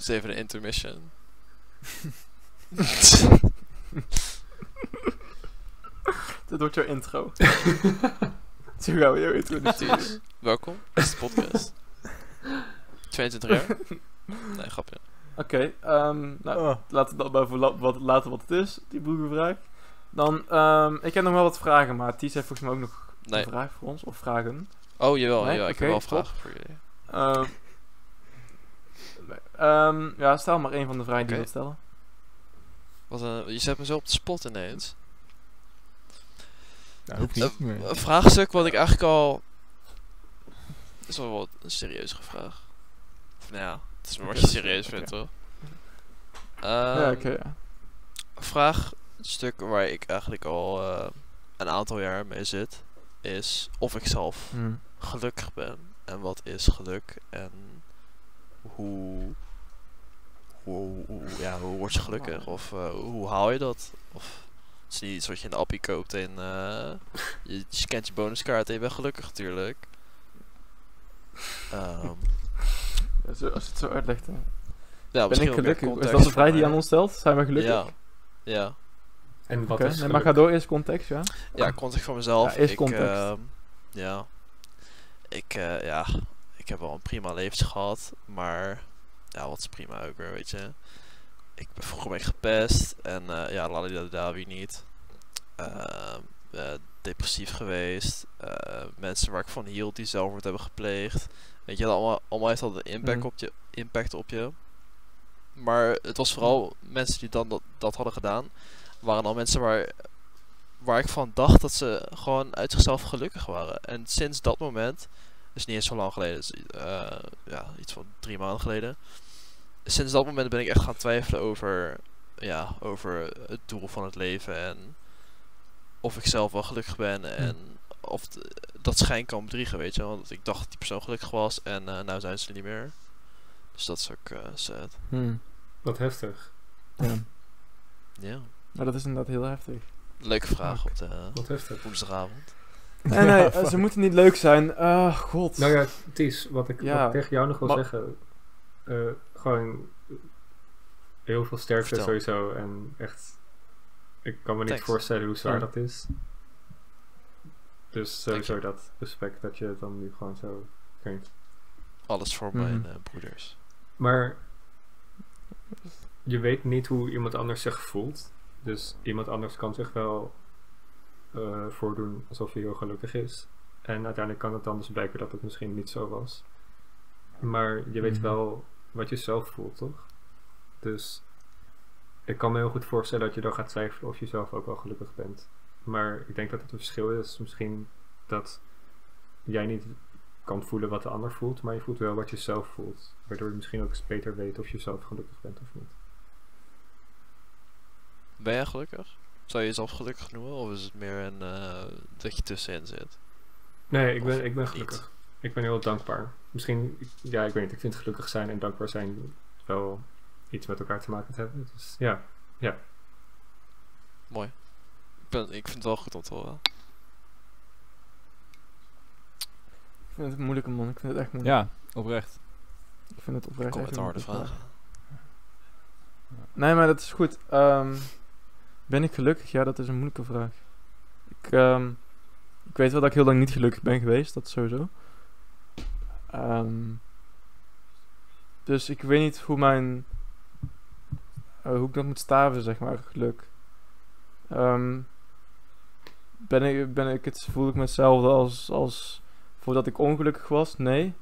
Dus even een intermission. Dit wordt jouw intro. Zo gaan we jou introduceren. Welkom. Dit is de podcast. 22 jaar? Nee, grapje. Oké, ehm, nou, Oh. laten we dat maar voor la- wat, laten wat het is, die boekenvraag. Dan, ehm, ik heb nog wel wat vragen, maar Ties heeft volgens mij ook nog Nee. een vraag voor ons, of vragen. Oh, jawel. Nee? Ja, ik heb wel top. vragen voor jullie. Ehm, ehm, ja, stel maar één van de vragen die je wilt stellen. Wat een, je zet me zo op de spot ineens. Hoeft niet. Een vraagstuk wat ik eigenlijk al... is wel wat een serieuzere vraag. Of, nou ja, het is maar wat je serieus vindt, toch? ja, Ehm, oké, ja. Een vraag, een stuk waar ik eigenlijk al eh, een aantal jaar mee zit, is of ik zelf Hm. gelukkig ben. En wat is geluk? En hoe, hoe, hoe, ja, hoe word je gelukkig? Of eh, hoe haal je dat? Of het is niet iets wat je in de appie koopt en eh, je, scant je bonuskaart en je bent gelukkig natuurlijk. Ehm, Ja, zo, als je het zo uitlegt, hè. ja, ben ik gelukkig? Is dat de vraag die je aan ons stelt? Zijn we gelukkig? Ja, ja. En wat Oké, is nee, maar ga door, eerst context, ja. Ja, context voor mezelf. Ja, eerst ik, context. ehm, ja. Ik, eh, ja, heb wel een prima leven gehad, maar ja, wat is prima ook weer, weet je. Ik ben vroeger ben ik gepest en uh, ja, lalidada, wie niet. Ehm, eh, depressief geweest. eh, mensen waar ik van hield die zelfmoord hebben gepleegd. Weet je, dat allemaal, allemaal heeft dat een impact, Mhm. op je, impact op je. Maar het was vooral mensen die dan dat, dat hadden gedaan, waren al mensen waar, waar ik van dacht dat ze gewoon uit zichzelf gelukkig waren. En sinds dat moment, dus niet eens zo lang geleden, eh, ja, iets van drie maanden geleden. Sinds dat moment ben ik echt gaan twijfelen over, ja, over het doel van het leven en of ik zelf wel gelukkig ben en of dat schijn kan bedriegen, weet je. Want ik dacht dat die persoon gelukkig was en eh nou zijn ze er niet meer. Dus dat is ook eh sad. Hm. Wat heftig. Ja. Ja. Maar dat is inderdaad heel heftig. Leuke vraag op de Wat heftig. woensdagavond. Nee, nee, ze moeten niet leuk zijn. Ah, god. Nou ja, Ties, wat ik, Ja, wat ik tegen jou nog wil maar- zeggen. eh, gewoon heel veel sterkte Vertel. sowieso. En echt, ik kan me niet Thanks. voorstellen hoe zwaar Ja. dat is. Dus sowieso dat respect dat je het dan nu gewoon zo kunt. Alles voor mijn eh, broeders. Maar je weet niet hoe iemand anders zich voelt. Dus iemand anders kan zich wel eh, voordoen alsof hij heel gelukkig is. En uiteindelijk kan het dan dus blijken dat het misschien niet zo was. Maar je weet Mhm. wel wat je zelf voelt, toch? Dus ik kan me heel goed voorstellen dat je dan gaat twijfelen of je zelf ook wel gelukkig bent. Maar ik denk dat het een verschil is. Misschien dat jij niet kan voelen wat de ander voelt, maar je voelt wel wat je zelf voelt. Waardoor je misschien ook eens beter weet of je zelf gelukkig bent of niet. Ben jij gelukkig? Zou je jezelf gelukkig noemen? Of is het meer een eh, dat je tussenin zit? Nee, ik ben, ik ben niet? gelukkig. Ik ben heel dankbaar. Misschien, ja, ik weet niet. Ik vind gelukkig zijn en dankbaar zijn wel iets met elkaar te maken te hebben. Dus ja, Mooi. Ik, ben, ik vind het wel goed om te horen. Ik vind het een moeilijke man. Ik vind het echt moeilijk. Ja, oprecht. Ik vind het oprecht Kom echt met een harde vragen. Nee, maar dat is goed. Ehm, ben ik gelukkig? Ja, dat is een moeilijke vraag. Ik, ehm, ik weet wel dat ik heel lang niet gelukkig ben geweest, dat sowieso. Ehm, dus ik weet niet hoe mijn... eh, hoe ik dat moet staven, zeg maar, geluk. Ehm, ben, ik, ben ik het, voel ik me hetzelfde als, als voordat ik ongelukkig was? Nee.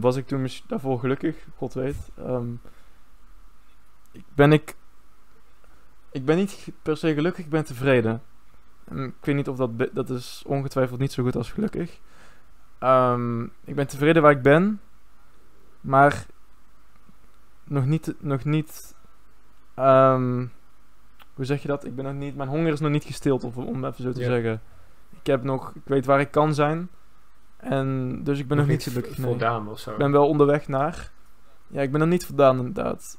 Was ik toen daarvoor gelukkig? God weet. Ik ben ik. Ik ben niet per se gelukkig, ik ben tevreden. En ik weet niet of dat. Dat is ongetwijfeld niet zo goed als gelukkig. Ehm, ik ben tevreden waar ik ben. Maar. Nog niet. Nog niet. ehm, hoe zeg je dat? Ik ben nog niet. Mijn honger is nog niet gestild, of, om even zo te zeggen. Ik heb nog. Ik weet waar ik kan zijn. En dus ik ben nog, niet gelukkig. nee. voldaan of zo. Ik ben wel onderweg naar. Ja, ik ben nog niet voldaan inderdaad.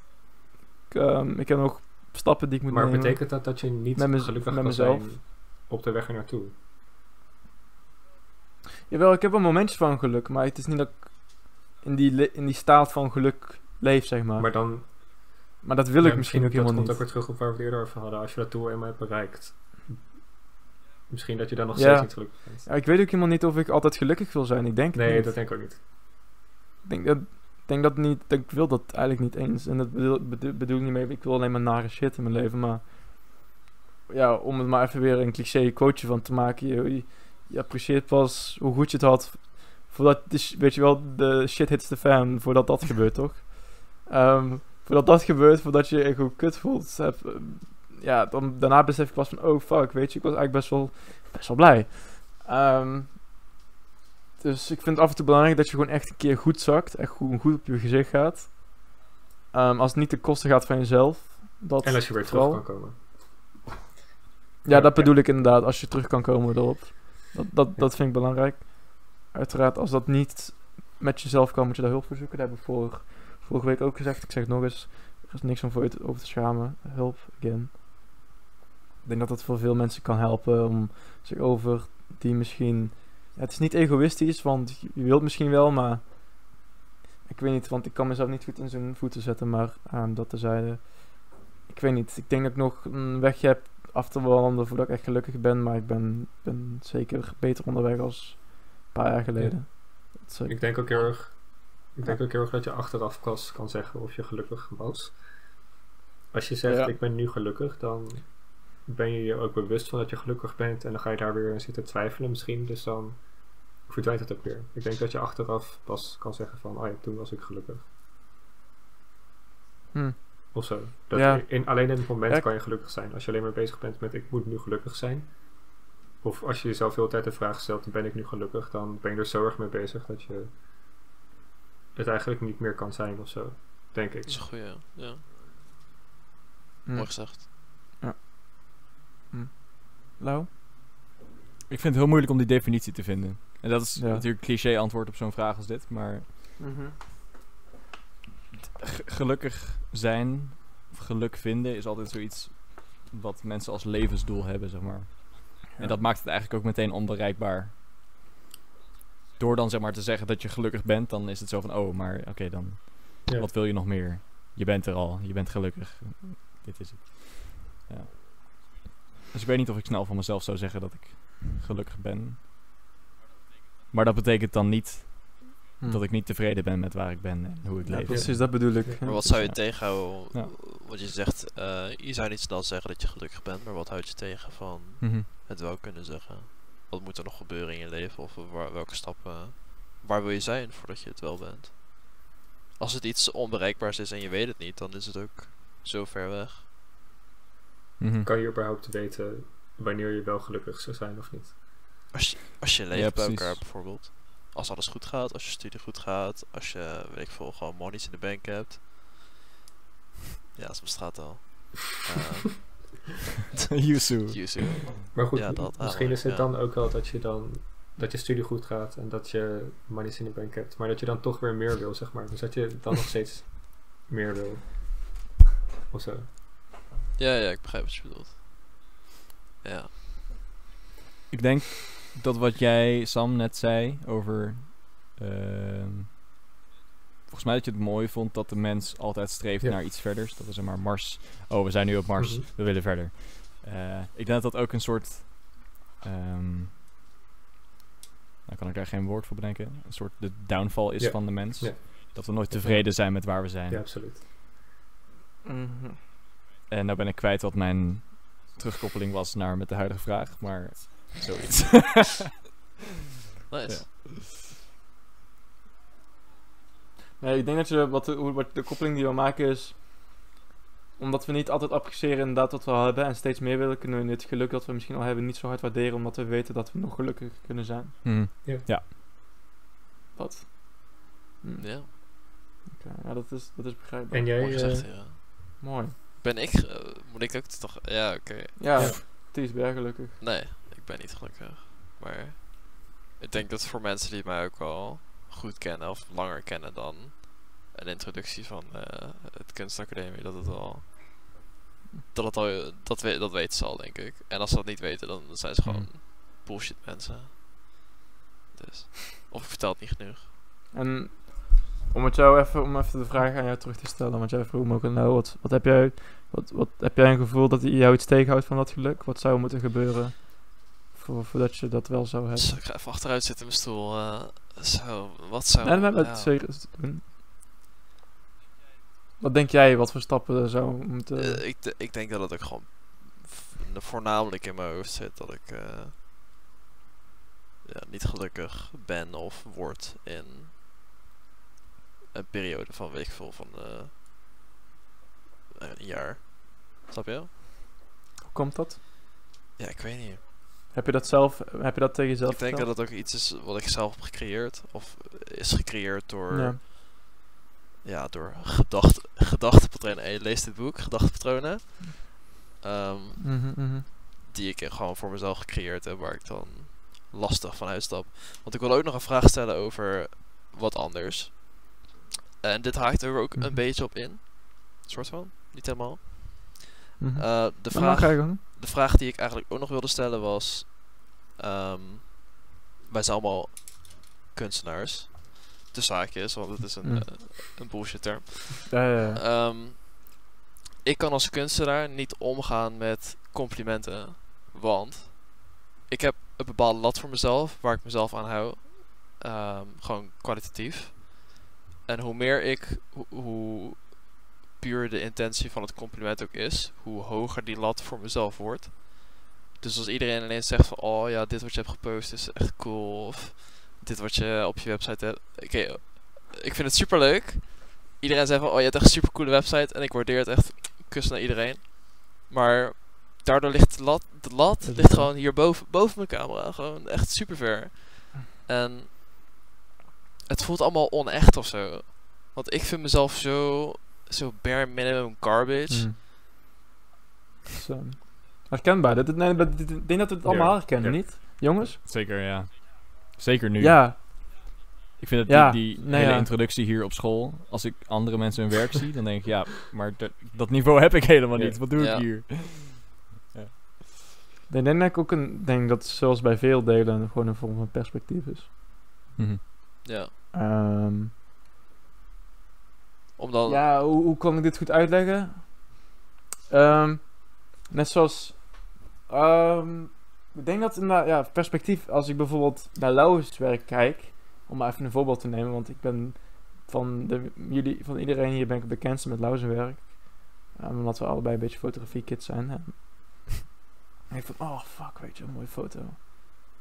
Ik, ehm, ik heb nog stappen die ik moet maar nemen. betekent dat dat je niet Met gelukkig met mezelf. zijn op de weg er naartoe? Jawel, ik heb wel momentjes van geluk, maar het is niet dat ik in die, in die staat van geluk leef, zeg maar. Maar, Maar dan... dat wil ik misschien ook dat helemaal komt niet. ook weer terug op waar we het eerder over hadden. Als je dat doel eenmaal hebt bereikt... Misschien dat je dan nog Ja. steeds niet gelukkig bent. Ja, ik weet ook helemaal niet of ik altijd gelukkig wil zijn. Ik denk het Nee, niet. dat denk ik ook niet. Ik denk dat, denk dat niet, ik wil dat eigenlijk niet eens. En dat bedoel, bedoel, ik niet mee, ik wil alleen maar nare shit in mijn leven, maar ja, om het maar even weer een cliché quoteje van te maken, je, je, apprecieert pas hoe goed je het had voordat, weet je wel, de shit hits the fan, voordat dat gebeurt, toch? Ehm, voordat dat gebeurt, voordat je je echt kut voelt, ja, dan, daarna besef ik pas van, oh fuck, weet je, ik was eigenlijk best wel, best wel blij. Ehm, dus ik vind het af en toe belangrijk dat je gewoon echt een keer goed zakt. Echt goed, goed op je gezicht gaat. Ehm, als het niet ten koste gaat van jezelf. Dat En als je weer terug kan komen. Ja, dat bedoel ik inderdaad. Als je terug kan komen erop. Dat, dat, dat vind ik belangrijk. Uiteraard, als dat niet met jezelf kan, moet je daar hulp voor zoeken. Dat heb ik vor, vorige week ook gezegd. Ik zeg het nog eens. Er is niks om voor je te- over te schamen. Hulp, again. Ik denk dat dat voor veel mensen kan helpen om zich over die misschien... Ja, het is niet egoïstisch, want je wilt misschien wel, maar... Ik weet niet, want ik kan mezelf niet goed in zijn voeten zetten, maar aan dat tezijde... Ik weet niet, ik denk dat ik nog een wegje heb af te wandelen voordat ik echt gelukkig ben, maar ik ben, ben zeker beter onderweg als een paar jaar geleden. Dat Ik denk ook heel erg... Ik denk ook heel erg dat je achteraf pas kan zeggen of je gelukkig was. Als je zegt, Ja. ik ben nu gelukkig, dan ben je je ook bewust van dat je gelukkig bent. En dan ga je daar weer in zitten twijfelen misschien. Dus dan verdwijnt het ook weer. Ik denk dat je achteraf pas kan zeggen van, oh ja, toen was ik gelukkig. hm. Of zo. Dat Ja. in, alleen in het moment Ja. kan je gelukkig zijn. Als je alleen maar bezig bent met ik moet nu gelukkig zijn. Of als je jezelf heel de tijd de vraag stelt, ben ik nu gelukkig? Dan ben je er zo erg mee bezig dat je het eigenlijk niet meer kan zijn of zo. Denk ik. Dat is een goeie, ja. Hm. Mooi gezegd. Lau? Ik vind het heel moeilijk om die definitie te vinden. En dat is Ja. natuurlijk een cliché antwoord op zo'n vraag als dit. Maar g- gelukkig zijn, of geluk vinden, is altijd zoiets wat mensen als levensdoel hebben, zeg maar. En dat maakt het eigenlijk ook meteen onbereikbaar. Door dan zeg maar te zeggen dat je gelukkig bent, dan is het zo van, oh, maar oké, dan Ja. wat wil je nog meer? Je bent er al, je bent gelukkig. Dit is het. Ja. Dus ik weet niet of ik snel van mezelf zou zeggen dat ik gelukkig ben. Maar dat betekent dan niet Hm. dat ik niet tevreden ben met waar ik ben en hoe ik Ja, leef. precies, dat bedoel ik. Ja. Maar wat zou je tegenhouden? Ja. Want je zegt, eh, je zou niet snel zeggen dat je gelukkig bent, maar wat houdt je tegen van Mhm. het wel kunnen zeggen? Wat moet er nog gebeuren in je leven? Of waar- welke stappen, waar wil je zijn voordat je het wel bent? Als het iets onbereikbaars is en je weet het niet, dan is het ook zo ver weg. Mhm. Kan je überhaupt weten wanneer je wel gelukkig zou zijn of niet? Als je, als je leven Ja, bij elkaar bijvoorbeeld. Als alles goed gaat, als je studie goed gaat, als je, weet ik veel, gewoon monies in de bank hebt. Ja, dat bestaat al. Uh, Yusu. Yuzu. Maar goed, Ja, dat misschien is het dan ook wel dat je dan dat je studie goed gaat en dat je money in de bank hebt, maar dat je dan toch weer meer wil, zeg maar. Dus dat je dan nog steeds meer wil. Of zo. Ja, ja, ik begrijp wat je bedoelt. Ja. Ik denk dat wat jij, Sam, net zei over... ehm, volgens mij dat je het mooi vond dat de mens altijd streeft Ja. naar iets verders. Dat we zeg maar Mars... Oh, we zijn nu op Mars. Mhm. We willen verder. Eh, ik denk dat dat ook een soort... ehm, nou kan ik daar geen woord voor bedenken. Een soort de downfall is Ja. van de mens. Ja. Dat we nooit tevreden zijn met waar we zijn. Ja, absoluut. Mhm. En nou ben ik kwijt wat mijn terugkoppeling was naar met de huidige vraag. Maar zoiets. Nice. Ja. Nee, ik denk dat je, wat de, hoe, wat de koppeling die we maken is, omdat we niet altijd appreciëren inderdaad wat we al hebben en steeds meer willen, kunnen we het geluk dat we misschien al hebben niet zo hard waarderen, omdat we weten dat we nog gelukkig kunnen zijn. Mhm. Dat. Hm, Ja, oké, Ja, dat is, dat is begrijpbaar. En jij, mooi gezegd, eh, ja. Mooi. Ben ik, eh, moet ik ook toch, ja, oké. Ja, Ja. Ties ben gelukkig. Nee, ik ben niet gelukkig. Maar ik denk dat voor mensen die mij ook al goed kennen of langer kennen dan een introductie van eh, het kunstacademie, dat het al dat het al dat, we, dat weten ze al denk ik. En als ze dat niet weten, dan zijn ze gewoon Hmm. bullshit mensen. Dus of ik vertel het niet genoeg. En om het jou even, om even de vraag aan jou terug te stellen, want jij vroeg me ook aan nou, wat, wat heb jij, wat, wat heb jij een gevoel dat jou iets tegenhoudt van dat geluk? Wat zou moeten gebeuren voor, voordat je dat wel zou hebben? Dus ik ga even achteruit zitten in mijn stoel. eh, zo, wat zou... Nee, ja. het zeker te doen. Wat denk jij, wat voor stappen er zou moeten... Eh, ik, ik denk dat het ook gewoon voornamelijk in mijn hoofd zit dat ik eh, ja, niet gelukkig ben of word in een periode van weet ik veel van eh, een jaar. Snap je? Hoe komt dat? Ja, ik weet niet. Heb je dat zelf, heb je dat tegen jezelf ik denk dat het ook iets is wat ik zelf heb gecreëerd of is gecreëerd door Ja. ja, door gedacht, gedachtepatronen. En je leest dit boek, Gedachtepatronen. Ehm, Mhm, mhm. die ik gewoon voor mezelf gecreëerd heb, waar ik dan lastig van uitstap. Want ik wil ook nog een vraag stellen over wat anders. En dit haakt er ook Mhm. een beetje op in. soort van, niet helemaal. Mhm. Eh, de, vraag, de vraag die ik eigenlijk ook nog wilde stellen was... ehm, wij zijn allemaal kunstenaars. De zaakjes, want het is een, Mm. eh, een bullshit term. Ja, ja, ja. Ehm, ik kan als kunstenaar niet omgaan met complimenten. Want ik heb een bepaalde lat voor mezelf, waar ik mezelf aan hou. Ehm, gewoon kwalitatief. En hoe meer ik, ho- hoe puur de intentie van het compliment ook is, hoe hoger die lat voor mezelf wordt. Dus als iedereen ineens zegt van, oh ja, dit wat je hebt gepost is echt cool. Of dit wat je op je website hebt. Oké, ik vind het super leuk. Iedereen zegt van, oh je hebt echt een super coole website. En ik waardeer het echt. Kus naar iedereen. Maar daardoor ligt de lat, de lat ligt gewoon hier boven, boven mijn camera. Gewoon echt super ver. En het voelt allemaal onecht of zo. Want ik vind mezelf zo, zo bare minimum garbage. Ehm, herkenbaar. Nee, ik denk dat we het allemaal herkennen, niet? Jongens? Zeker, ja. Zeker nu. Ja. Ik vind dat Ja, die, die nee, hele ja. introductie hier op school, als ik andere mensen hun werk zie, dan denk ik, ja, maar dat, dat niveau heb ik helemaal niet. Wat doe Ja. ik hier? Ik denk dat ik ook een, denk dat zoals bij veel delen gewoon een vorm van perspectief is. Mhm. Ja. Ehm, Omdat, ja, hoe, hoe kan ik dit goed uitleggen? Ehm, net zoals... ehm, ik denk dat inderdaad, ja, perspectief, als ik bijvoorbeeld naar Lauwers werk kijk, om maar even een voorbeeld te nemen, want ik ben van, de, jullie, van iedereen hier ben ik het bekendste met Lauwers werk. Omdat we allebei een beetje fotografie-kids zijn. En ik van, oh fuck, weet je, een mooie foto.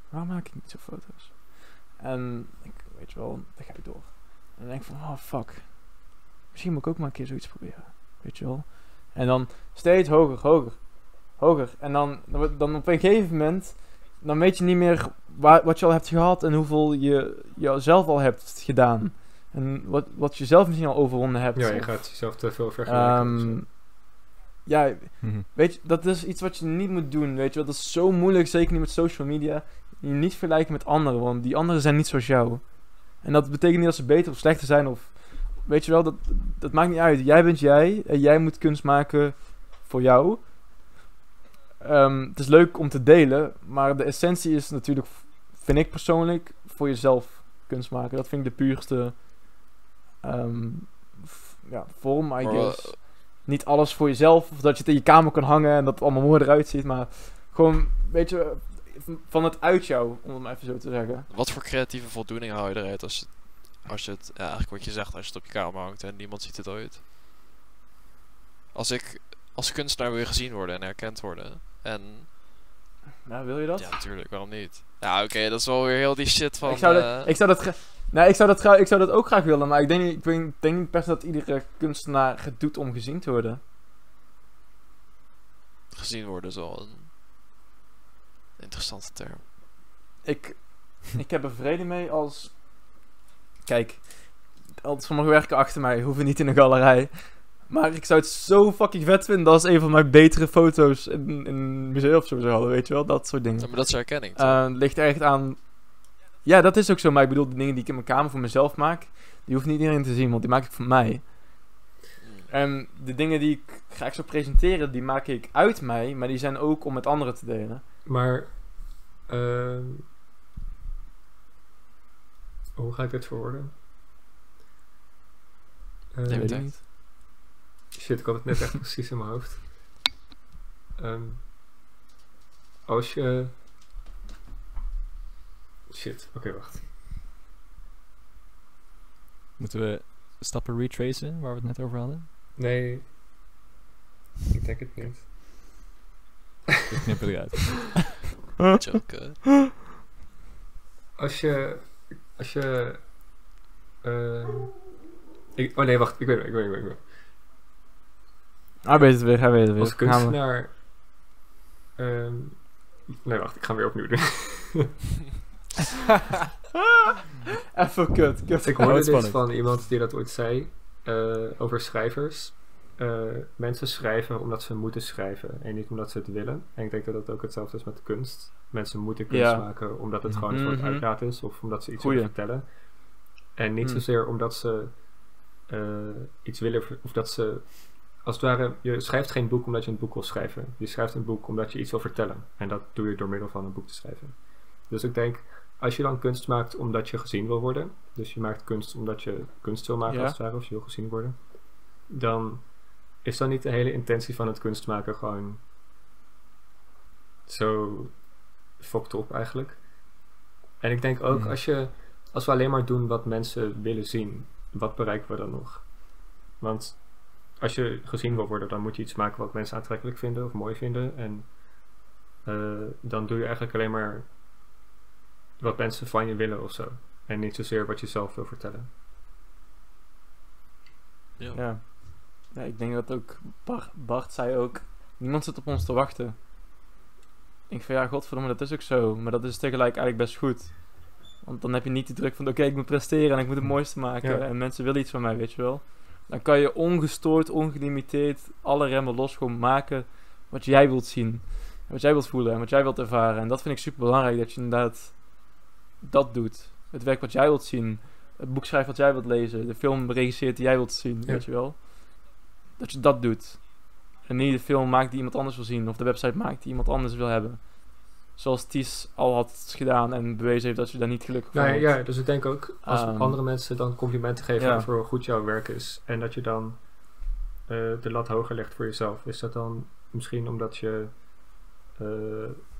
Waarom maak ik niet zo foto's? En ik, weet je wel, dan ga ik door. En dan denk ik van, oh fuck, misschien moet ik ook maar een keer zoiets proberen. Weet je wel. En dan steeds hoger, hoger, hoger. En dan, dan, op een gegeven moment, dan weet je niet meer waar, wat je al hebt gehad en hoeveel je, je zelf al hebt gedaan. En wat, wat je zelf misschien al overwonnen hebt. Ja, je Of, gaat jezelf te veel vergelijken. ehm, ja, Mhm. weet je, dat is iets wat je niet moet doen. Weet je wel, dat is zo moeilijk, zeker niet met social media. Je niet vergelijken met anderen, want die anderen zijn niet zoals jou. En dat betekent niet dat ze beter of slechter zijn of... Weet je wel, dat, dat maakt niet uit. Jij bent jij en jij moet kunst maken voor jou. Ehm, het is leuk om te delen, maar de essentie is natuurlijk, vind ik persoonlijk, voor jezelf kunst maken. Dat vind ik de puurste ehm, ja, vorm, I guess. Niet alles voor jezelf, of dat je het in je kamer kan hangen en dat het allemaal mooi eruit ziet, maar gewoon, weet je, van het uit jou, om het maar even zo te zeggen. Wat voor creatieve voldoening haal je eruit als als je het, ja, eigenlijk wat je zegt, als je het op je kamer hangt en niemand ziet het ooit? Als ik als kunstenaar wil je gezien worden en erkend worden. En Nou, wil je dat? ja, natuurlijk, waarom niet? Ja, oké, dat is wel weer heel die shit van. ik, zou eh, dat, ik zou dat Nee, ik zou dat, ik zou dat ook graag willen, maar ik denk, niet- ik denk, niet per se dat iedere kunstenaar het doet om gezien te worden. gezien worden is een interessante term. Ik, ik heb er vrede mee als... Kijk, al sommige werken achter mij hoeven niet in een galerij. Maar ik zou het zo fucking vet vinden als een van mijn betere foto's in, in een museum of zo zou hadden, weet je wel? Dat soort dingen. Ja, maar dat is herkenning. toch? Eh, het ligt echt aan. Ja, dat is ook zo. Maar ik bedoel, de dingen die ik in mijn kamer voor mezelf maak, die hoeft niet iedereen te zien, want die maak ik voor mij. Mm. En de dingen die ik graag zou presenteren, die maak ik uit mij, maar die zijn ook om met anderen te delen. Maar, ehm, hoe ga ik dit verwoorden? Weet ik tijd. niet. Shit, ik had het net echt precies in mijn hoofd. Ehm, als je. Shit, oké, wacht. Moeten we stappen retracen waar we het net over hadden? Nee. Ik denk het niet. Ik knip het eruit. Als je. Als je. ehm, ik, oh nee, wacht, ik weet het, ik weet het, ik weet het. Hij weet het weer, hij weet het weer. Als kunstenaar. ehm, nee, wacht, ik ga hem weer opnieuw doen. Even kut, kut. Ik hoorde dit van iemand die dat ooit zei eh, over schrijvers. Eh, mensen schrijven omdat ze moeten schrijven en niet omdat ze het willen. En ik denk dat dat ook hetzelfde is met kunst. Mensen moeten kunst Ja. maken omdat het Mhm. gewoon een soort Mhm. uitlaat is of omdat ze iets willen vertellen. En niet Hmm. zozeer omdat ze eh, iets willen of dat ze. Als het ware, je schrijft geen boek omdat je een boek wil schrijven. Je schrijft een boek omdat je iets wil vertellen. En dat doe je door middel van een boek te schrijven. Dus ik denk, als je dan kunst maakt omdat je gezien wil worden, dus je maakt kunst omdat je kunst wil maken Ja. als het ware, of je wil gezien worden, dan is dan niet de hele intentie van het kunst maken gewoon zo fokt op eigenlijk. En ik denk ook, Mhm. als, je, als we alleen maar doen wat mensen willen zien, wat bereiken we dan nog? Want als je gezien wil worden, dan moet je iets maken wat mensen aantrekkelijk vinden of mooi vinden. En eh, dan doe je eigenlijk alleen maar wat mensen van je willen of zo. En niet zozeer wat je zelf wil vertellen. Ja. Ja. Ja, ik denk dat ook Bart, Bart zei ook, niemand zit op ons te wachten. Ik van ja, godverdomme, dat is ook zo. Maar dat is tegelijk eigenlijk best goed. Want dan heb je niet de druk van, oké, ik moet presteren en ik moet het mooiste maken. Ja. En mensen willen iets van mij, weet je wel. Dan kan je ongestoord, ongelimiteerd, alle remmen los gewoon maken wat jij wilt zien. Wat jij wilt voelen en wat jij wilt ervaren. En dat vind ik super belangrijk, dat je inderdaad dat doet. Het werk wat jij wilt zien. Het boek schrijft wat jij wilt lezen. De film regisseert die jij wilt zien, Ja. weet je wel. Dat je dat doet. En niet de film maakt die iemand anders wil zien. Of de website maakt die iemand anders wil hebben. Zoals Ties al had gedaan en bewezen heeft dat je daar niet gelukkig van Nou ja, dus ik denk ook als Ehm, andere mensen dan complimenten geven ja. over hoe goed jouw werk is. En dat je dan eh, de lat hoger legt voor jezelf. Is dat dan misschien omdat je eh,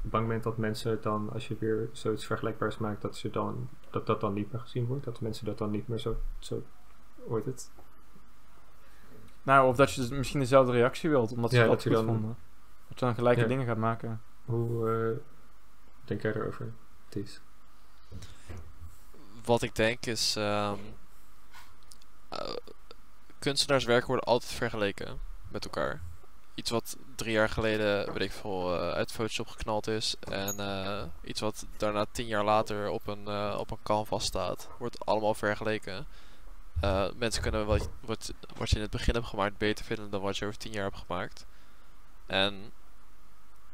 bang bent dat mensen dan, als je weer zoiets vergelijkbaars maakt, dat, ze dan, dat dat dan niet meer gezien wordt? Dat mensen dat dan niet meer zo, zo ooit het? Nou, of dat je dus misschien dezelfde reactie wilt, omdat ze Ja, dat dat je goed dan- vonden. Dat je dan gelijke Ja. dingen gaat maken. Hoe eh, denk jij erover, Ties? Wat ik denk is. ehm eh, kunstenaarswerken worden altijd vergeleken met elkaar. Iets wat drie jaar geleden, weet ik veel, eh, uit Photoshop geknald is. En eh, iets wat daarna tien jaar later op een, op een canvas staat. Wordt allemaal vergeleken. Eh, mensen kunnen wat, wat, wat je in het begin hebt gemaakt beter vinden dan wat je over tien jaar hebt gemaakt. En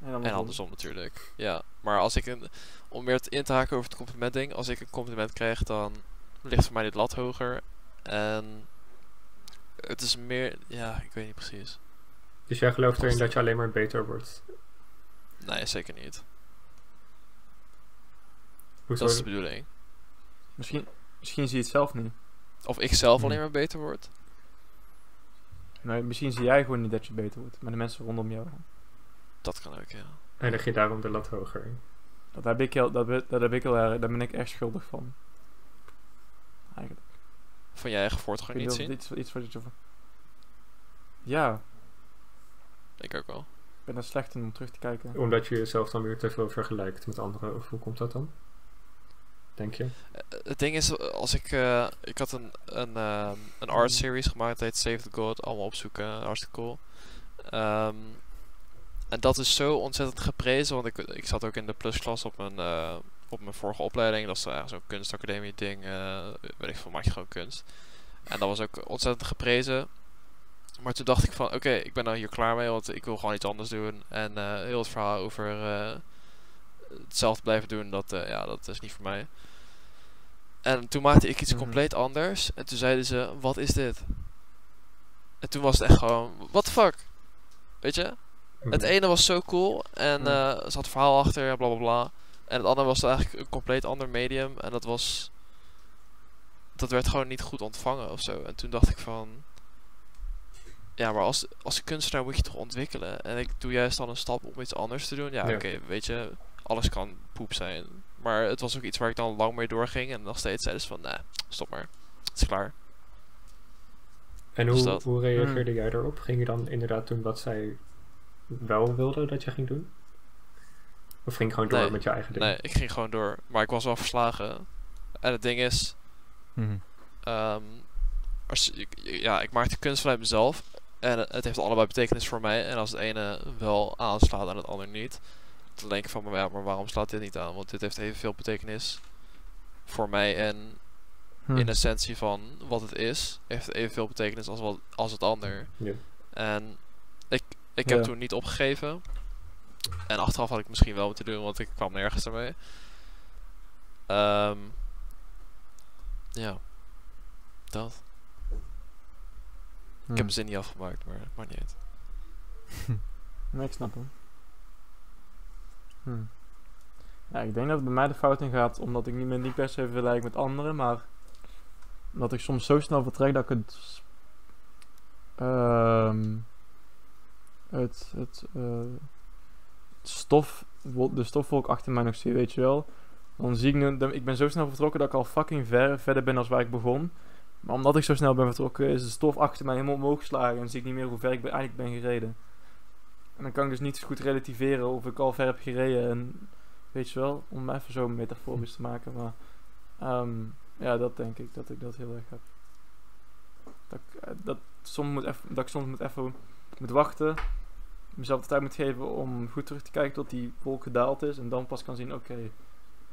En, en andersom natuurlijk. Ja, maar als ik een, om weer in te haken over het compliment ding, als ik een compliment krijg, dan ligt voor mij dit lat hoger. En het is meer, ja, ik weet niet precies. Dus jij gelooft erin dat je alleen maar beter wordt? Nee, zeker niet. Hoezo? Dat is de bedoeling. Misschien, misschien zie je het zelf niet. Of ik zelf Hm. alleen maar beter word. Nee, misschien zie jij gewoon niet dat je beter wordt. Maar de mensen rondom jou. Dat kan ook, ja. En leg je daarom de lat hoger? Dat heb ik heel, dat, dat heb ik heel erg, daar ben ik echt schuldig van. Eigenlijk. Van je eigen voortgang niet zien? iets, iets wat je... Ja, Ik ook wel. ik ben er slecht in om terug te kijken. Omdat je jezelf dan weer te veel vergelijkt met anderen. Of hoe komt dat dan? Eh, het ding is, eh, als ik, eh, ik had een, een, ehm, een art series gemaakt, het heet Save the God, allemaal opzoeken, hartstikke cool. Ehm, en dat is zo ontzettend geprezen, want ik, ik zat ook in de plusklas op mijn, eh, op mijn vorige opleiding, dat is eigenlijk zo'n kunstacademie ding, eh weet ik veel, maak je gewoon kunst. En dat was ook ontzettend geprezen. Maar toen dacht ik van, oké, ik ben nou hier klaar mee, want ik wil gewoon iets anders doen. En eh, heel het verhaal over eh, hetzelfde blijven doen, dat, eh, ja, dat is niet voor mij. En toen maakte ik iets Mhm. compleet anders. En toen zeiden ze, wat is dit? En toen was het echt gewoon, what the fuck? Weet je? Het ene was zo cool en eh er zat verhaal achter, bla bla bla. En het andere was eigenlijk een compleet ander medium. En dat was... Dat werd gewoon niet goed ontvangen of zo. En toen dacht ik van... ja, maar als, als kunstenaar moet je toch ontwikkelen. En ik doe juist dan een stap om iets anders te doen. Ja, Ja. oké, weet je, alles kan poep zijn. Maar het was ook iets waar ik dan lang mee doorging. En nog steeds zeiden ze van, nee, stop maar. Het is klaar. En Dus hoe, hoe reageerde jij daarop? Ging je dan inderdaad doen wat zij wel wilde dat je ging doen? Of ging je gewoon door Nee. met je eigen ding? Nee, ik ging gewoon door. Maar ik was wel verslagen. En het ding is, als, ik, ja, ik maak de kunst vanuit mezelf. En het, het heeft allebei betekenis voor mij. En als het ene wel aanslaat en het ander niet. Dan denk ik van, maar, ja, maar waarom slaat dit niet aan? Want dit heeft evenveel betekenis voor mij. En Hm. in essentie van wat het is, heeft het evenveel betekenis als, wat, als het ander. Ja. En ik, ik heb Ja. toen niet opgegeven. En achteraf had ik misschien wel moeten doen, want ik kwam nergens ermee. Ehm, ja, dat. Hm. Ik heb mijn zin niet afgemaakt, maar het maakt niet uit. Nee, ik snap hem. Hm. Ja, ik denk dat het bij mij de fout in gaat, omdat ik meer niet per se vergelijk met anderen, maar omdat ik soms zo snel vertrek dat ik het, ehm, het, het, eh, stof, de stofwolk achter mij nog zie, weet je wel. Dan zie ik nu, ik ben zo snel vertrokken dat ik al fucking ver verder ben als waar ik begon. Maar omdat ik zo snel ben vertrokken, is de stof achter mij helemaal omhoog geslagen en zie ik niet meer hoe ver ik eigenlijk ben gereden. En dan kan ik dus niet zo goed relativeren of ik al ver heb gereden. En weet je wel, om even zo metaforisch te maken. Maar ehm, ja, dat denk ik dat ik dat heel erg heb. Dat ik, eh, dat, soms moet eff- dat ik soms moet even moet wachten. Mezelf de tijd moet geven om goed terug te kijken tot die wolk gedaald is. En dan pas kan zien, oké,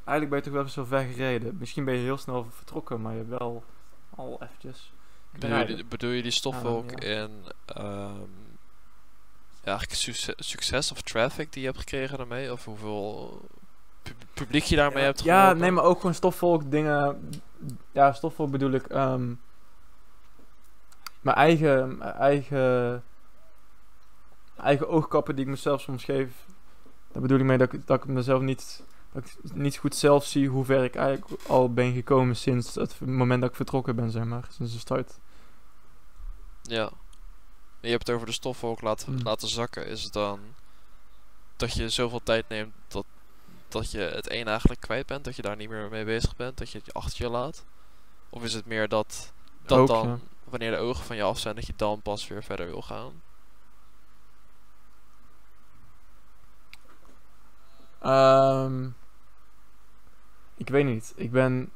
eigenlijk ben je toch wel eens zo ver gereden. Misschien ben je heel snel vertrokken, maar je hebt wel al eventjes... Bedoel je, bedoel je die stofwolk ja. in ehm, ja, eigenlijk succes, of traffic die je hebt gekregen daarmee? Of hoeveel pu- publiek je daarmee hebt Ja, geholpen? nee, maar ook gewoon stofvolk dingen. Ja, stofvolk bedoel ik. ehm, mijn eigen, mijn eigen, eigen oogkappen die ik mezelf soms geef. Daar bedoel ik mee dat ik, dat ik mezelf niet, dat ik niet goed zelf zie hoe ver ik eigenlijk al ben gekomen sinds het moment dat ik vertrokken ben, zeg maar. Sinds de start. Ja. Je hebt het over de stofwolk laten, Hmm. laten zakken. Is het dan dat je zoveel tijd neemt dat, dat je het een eigenlijk kwijt bent? Dat je daar niet meer mee bezig bent? Dat je het achter je laat? Of is het meer dat, dat Ook, dan, ja. wanneer de ogen van je af zijn, dat je dan pas weer verder wil gaan? Ehm, ik weet niet. Ik ben.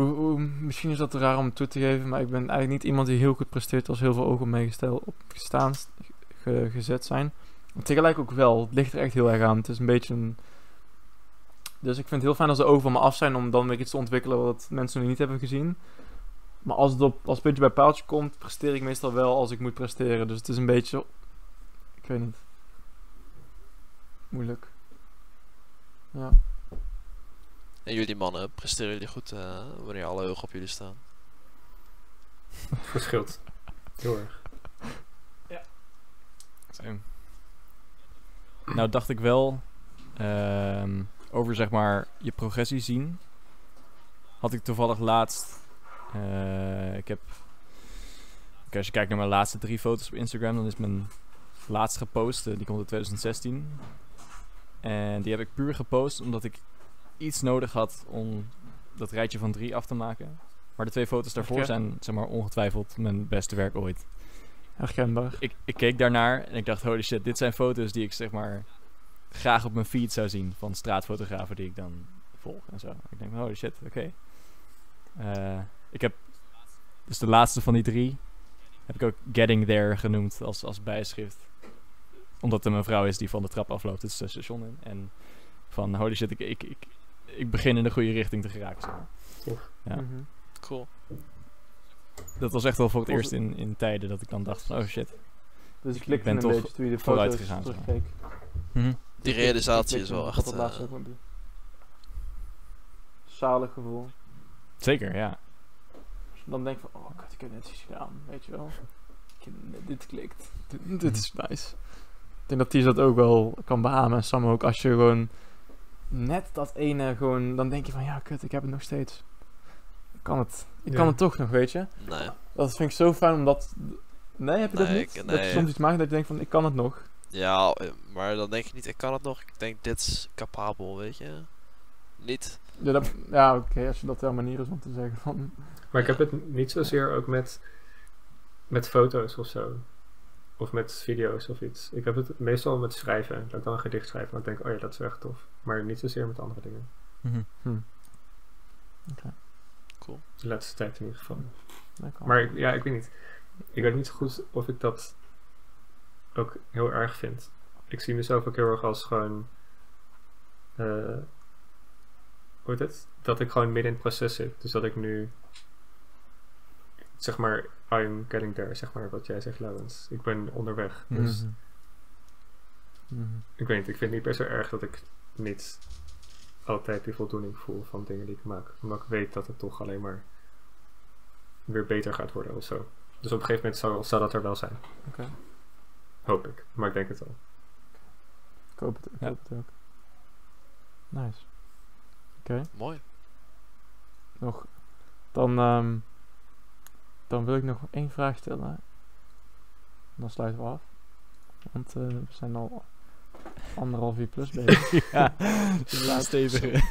Hoe, misschien is dat raar om toe te geven, maar ik ben eigenlijk niet iemand die heel goed presteert als heel veel ogen op mij gestel, op gestaan, ge- gezet zijn. Tegelijk ook wel. Het ligt er echt heel erg aan. Het is een beetje een. Dus ik vind het heel fijn als de ogen van me af zijn om dan weer iets te ontwikkelen wat mensen nog niet hebben gezien. Maar als het op, als puntje bij paaltje komt, presteer ik meestal wel als ik moet presteren. Dus het is een beetje. Ik weet niet. Moeilijk. Ja. En jullie mannen, presteren jullie goed eh, wanneer alle ogen op jullie staan? Verschilt. Heel erg. Same. Nou dacht ik wel ehm, over zeg maar je progressie zien. Had ik toevallig laatst. eh, ik heb. Oké, als je kijkt naar mijn laatste drie foto's op Instagram, dan is mijn laatste gepost. eh, die komt in 2016. En die heb ik puur gepost omdat ik iets nodig had om dat rijtje van drie af te maken. Maar de twee foto's daarvoor zijn zeg maar ongetwijfeld mijn beste werk ooit Herkenbaar. ik, ik keek daarnaar en ik dacht, holy shit, dit zijn foto's die ik zeg maar graag op mijn feed zou zien van straatfotografen die ik dan volg en zo. Ik denk, holy shit, oké. Eh, ik heb dus de laatste van die drie heb ik ook Getting There genoemd als, als bijschrift. Omdat er een vrouw is die van de trap afloopt het station in. En van, holy shit, ik, ik, ik, ik begin in de goede richting te geraken. zeg maar. Ja. Mhm. Cool. Dat was echt wel voor het eerst in, in tijden dat ik dan dacht van, oh shit. Dus ik klikte ben een toch beetje toen je de vooruit foto's gegaan, zeg maar. terugkeek. Die realisatie is wel echt... eh, ogenblik. Zalig gevoel. Zeker, ja. Als je dan denk van, oh god, ik heb net iets gedaan, weet je wel. Ik heb net dit klikt. Dit, dit is nice. Ik denk dat Ties dat ook wel kan beamen. En Sam ook, als je gewoon net dat ene gewoon, dan denk je van, ja kut, ik heb het nog steeds. Ik kan het, ik Ja. kan het toch nog, weet je. nee. Dat vind ik zo fijn, omdat... Nee, heb je dat niet? ik- Dat je soms iets maakt dat je denkt van, ik kan het nog. Ja, maar dan denk je niet, ik kan het nog. Ik denk, dit is capabel, weet je. Niet. Ja, dat- ja oké, als je dat wel een manier is om te zeggen van... Maar ik heb het niet zozeer ook met, met foto's of zo. Of met video's of iets. Ik heb het meestal met schrijven. Dat ik dan een gedicht schrijf en ik denk, oh ja, dat is echt tof. Maar niet zozeer met andere dingen. Mhm. Hm. Cool. De laatste tijd in ieder geval. Maar ik- ja, ik weet niet. Ik weet niet zo goed of ik dat ook heel erg vind. Ik zie mezelf ook heel erg als gewoon. eh hoe heet het? Dat ik gewoon midden in het proces zit. Dus dat ik nu. Zeg maar, I'm getting there, zeg maar wat jij zegt, Laurens. Ik ben onderweg. Dus Mhm. Mhm. ik weet niet, ik vind het niet per se erg dat ik niet altijd die voldoening voel van dingen die ik maak. Omdat ik weet dat het toch alleen maar weer beter gaat worden of zo. Dus op een gegeven moment zal, zal dat er wel zijn. Oké. Hoop ik. Maar ik denk het wel. Ik hoop het, ik Ja. hoop het ook. Nice. Oké, Mooi. nog. Dan, ehm, dan wil ik nog één vraag stellen. Dan sluiten we af. Want eh, we zijn al anderhalf uur plus bezig. ja, Dus laat- stevig.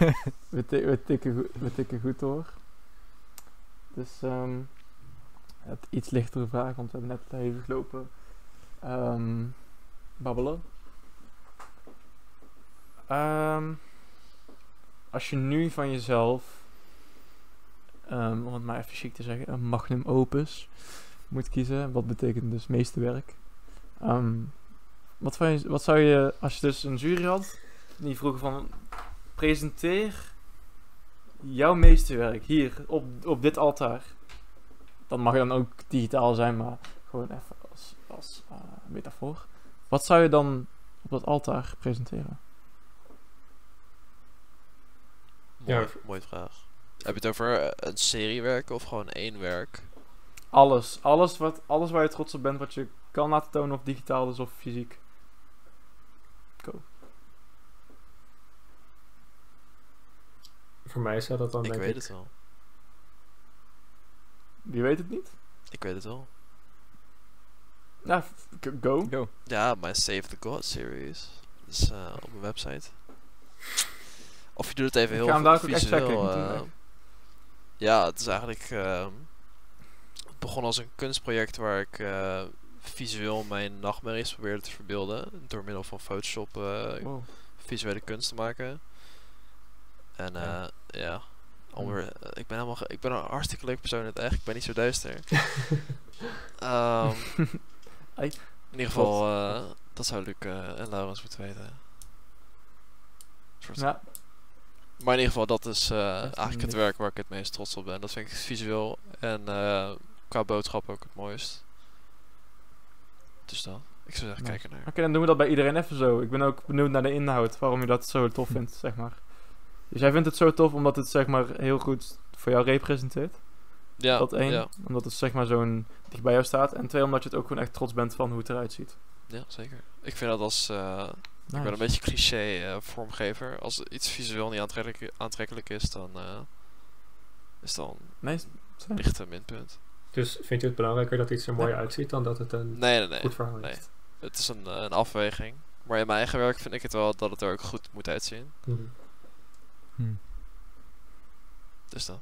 we, we, tikken, goed- we tikken goed door. Dus ehm het iets lichtere vraag, want we hebben net even gelopen ehm, babbelen. Ehm, als je nu van jezelf, ehm, om het maar even chic te zeggen, een magnum opus moet kiezen, wat betekent dus meesterwerk. Ehm, wat, je, wat zou je, als je dus een jury had, die vroegen van, presenteer jouw meesterwerk hier op, op dit altaar. Dat mag dan ook digitaal zijn, maar gewoon even als, als eh, metafoor. Wat zou je dan op dat altaar presenteren? Mooi, Ja. mooie vraag. Heb je het over eh, een serie werken of gewoon één werk? Alles. Alles, wat, alles waar je trots op bent, wat je kan laten tonen of digitaal is of fysiek. Voor mij zou dat dan ik denk weet ik... het wel. Je weet het niet? Ik weet het wel. K- go. Go. Ja, mijn Save the God series. Dus eh, op mijn website. Of je doet het even Ik heel ga hem daar ook echt visueel. checken, ik moet hem eh, echt- ja, het is eigenlijk... ehm, het begon als een kunstproject waar ik eh, visueel mijn nachtmerries probeerde te verbeelden. Door middel van Photoshop eh, Wow. visuele kunst te maken. En Ja. eh ja, ik ben helemaal, ik ben een hartstikke leuk persoon in het echt. Ik ben niet zo duister. Ehm, in ieder geval, dat zou Luc en Laurens moeten weten. Soort- Ja, Maar in ieder geval, dat is eh, eigenlijk het werk waar ik het meest trots op ben. Dat vind ik visueel en eh, qua boodschap ook het mooist. Dus dan, ik zou zeggen, Nice. kijken naar. Oké, dan doen we dat bij iedereen even zo. Ik ben ook benieuwd naar de inhoud, waarom je dat zo tof vindt, zeg maar. Dus jij vindt het zo tof omdat het zeg maar heel goed voor jou representeert? Ja, dat één, ja, omdat het zeg maar zo'n dicht bij jou staat. En twee, omdat je het ook gewoon echt trots bent van hoe het eruit ziet. ja, zeker. Ik vind dat als... eh, Ik ben een beetje cliché eh, vormgever. Als iets visueel niet aantrekkelijk, aantrekkelijk is, dan uh, is dan Nee, een lichte minpunt. Dus vind je het belangrijker dat iets er mooi Ja. uitziet dan dat het een Nee, nee, nee. goed verhaal nee. heeft? Het is een, eh, een afweging. Maar in mijn eigen werk vind ik het wel dat het er ook goed moet uitzien. Mhm. Hm. Dus dan.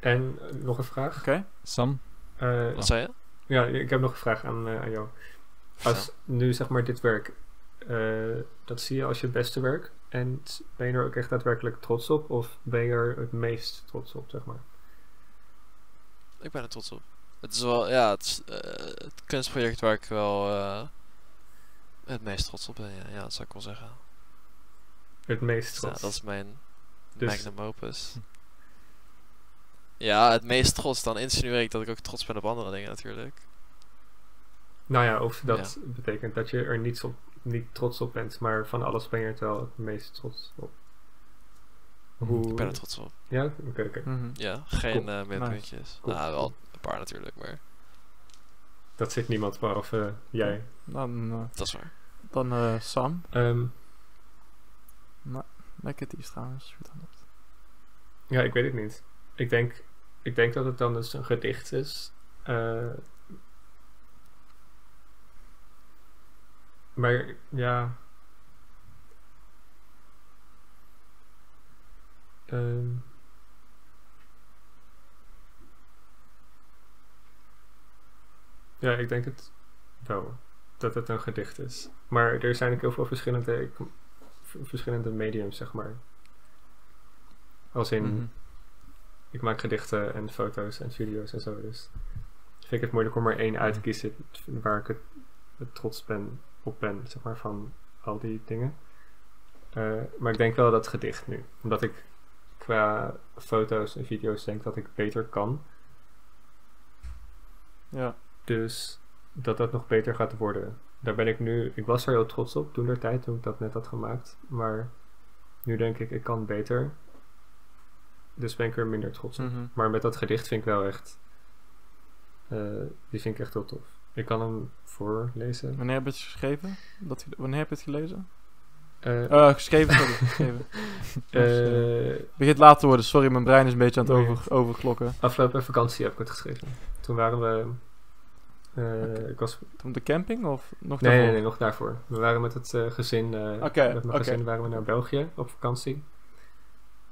En eh, nog een vraag. Oké. Sam? Eh, Wat zei je? ja, ik heb nog een vraag aan, eh, aan jou. Als nu zeg maar dit werk, eh, dat zie je als je beste werk. En ben je er ook echt daadwerkelijk trots op? Of ben je er het meest trots op, zeg maar? Ik ben er trots op. Het is wel, ja, het, is, eh, het kunstproject waar ik wel eh, het meest trots op ben. Ja, ja, dat zou ik wel zeggen. Het meest Dus ja, trots. dat is mijn Dus- magnum opus. Ja, het meest trots. Dan insinueer ik dat ik ook trots ben op andere dingen natuurlijk. Nou ja, of dat betekent dat je er niet, op, niet trots op bent, maar van alles ben je er wel het meest trots op. Hoe... Ik ben er trots op. Ja, oké, oké. Mhm. Ja, geen Cool. eh minpuntjes. Cool. Nou, wel een paar natuurlijk, maar Dat zit niemand behalve eh, jij. Dan, eh, dat is waar. dan eh, Sam. Ehm, Lekker die is trouwens. Ja, ik weet het niet. Ik denk ik denk dat het dan dus een gedicht is. Maar ja. Ehm. ja, ik denk het wel. Dat het een gedicht is. Maar er zijn ook heel veel verschillende, verschillende mediums, zeg maar. Als in, Mhm. ik maak gedichten en foto's en video's en zo. Dus vind ik het moeilijk om er één uit te kiezen waar ik het, het trots ben, op ben, zeg maar, van al die dingen. Eh, maar ik denk wel dat gedicht nu. Omdat ik qua foto's en video's denk dat ik beter kan. Ja. Dus dat dat nog beter gaat worden. Daar ben ik nu, ik was er heel trots op toen der tijd, toen ik dat net had gemaakt. Maar nu denk ik, ik kan beter. Dus ben ik er minder trots op. Mhm. Maar met dat gedicht vind ik wel echt. eh, die vind ik echt heel tof. Ik kan hem voorlezen. Wanneer heb je het geschreven? Dat, wanneer heb je het gelezen? Eh, geschreven, sorry. geschreven. Het begint laat te worden, sorry, mijn brein is een beetje aan het Nee. over, overklokken. afgelopen vakantie heb ik het geschreven. Toen waren we. ik was, Op de camping of nog nee, nee, daarvoor? nee, nog daarvoor. We waren met het gezin. Oké, met mijn gezin waren we naar België op vakantie.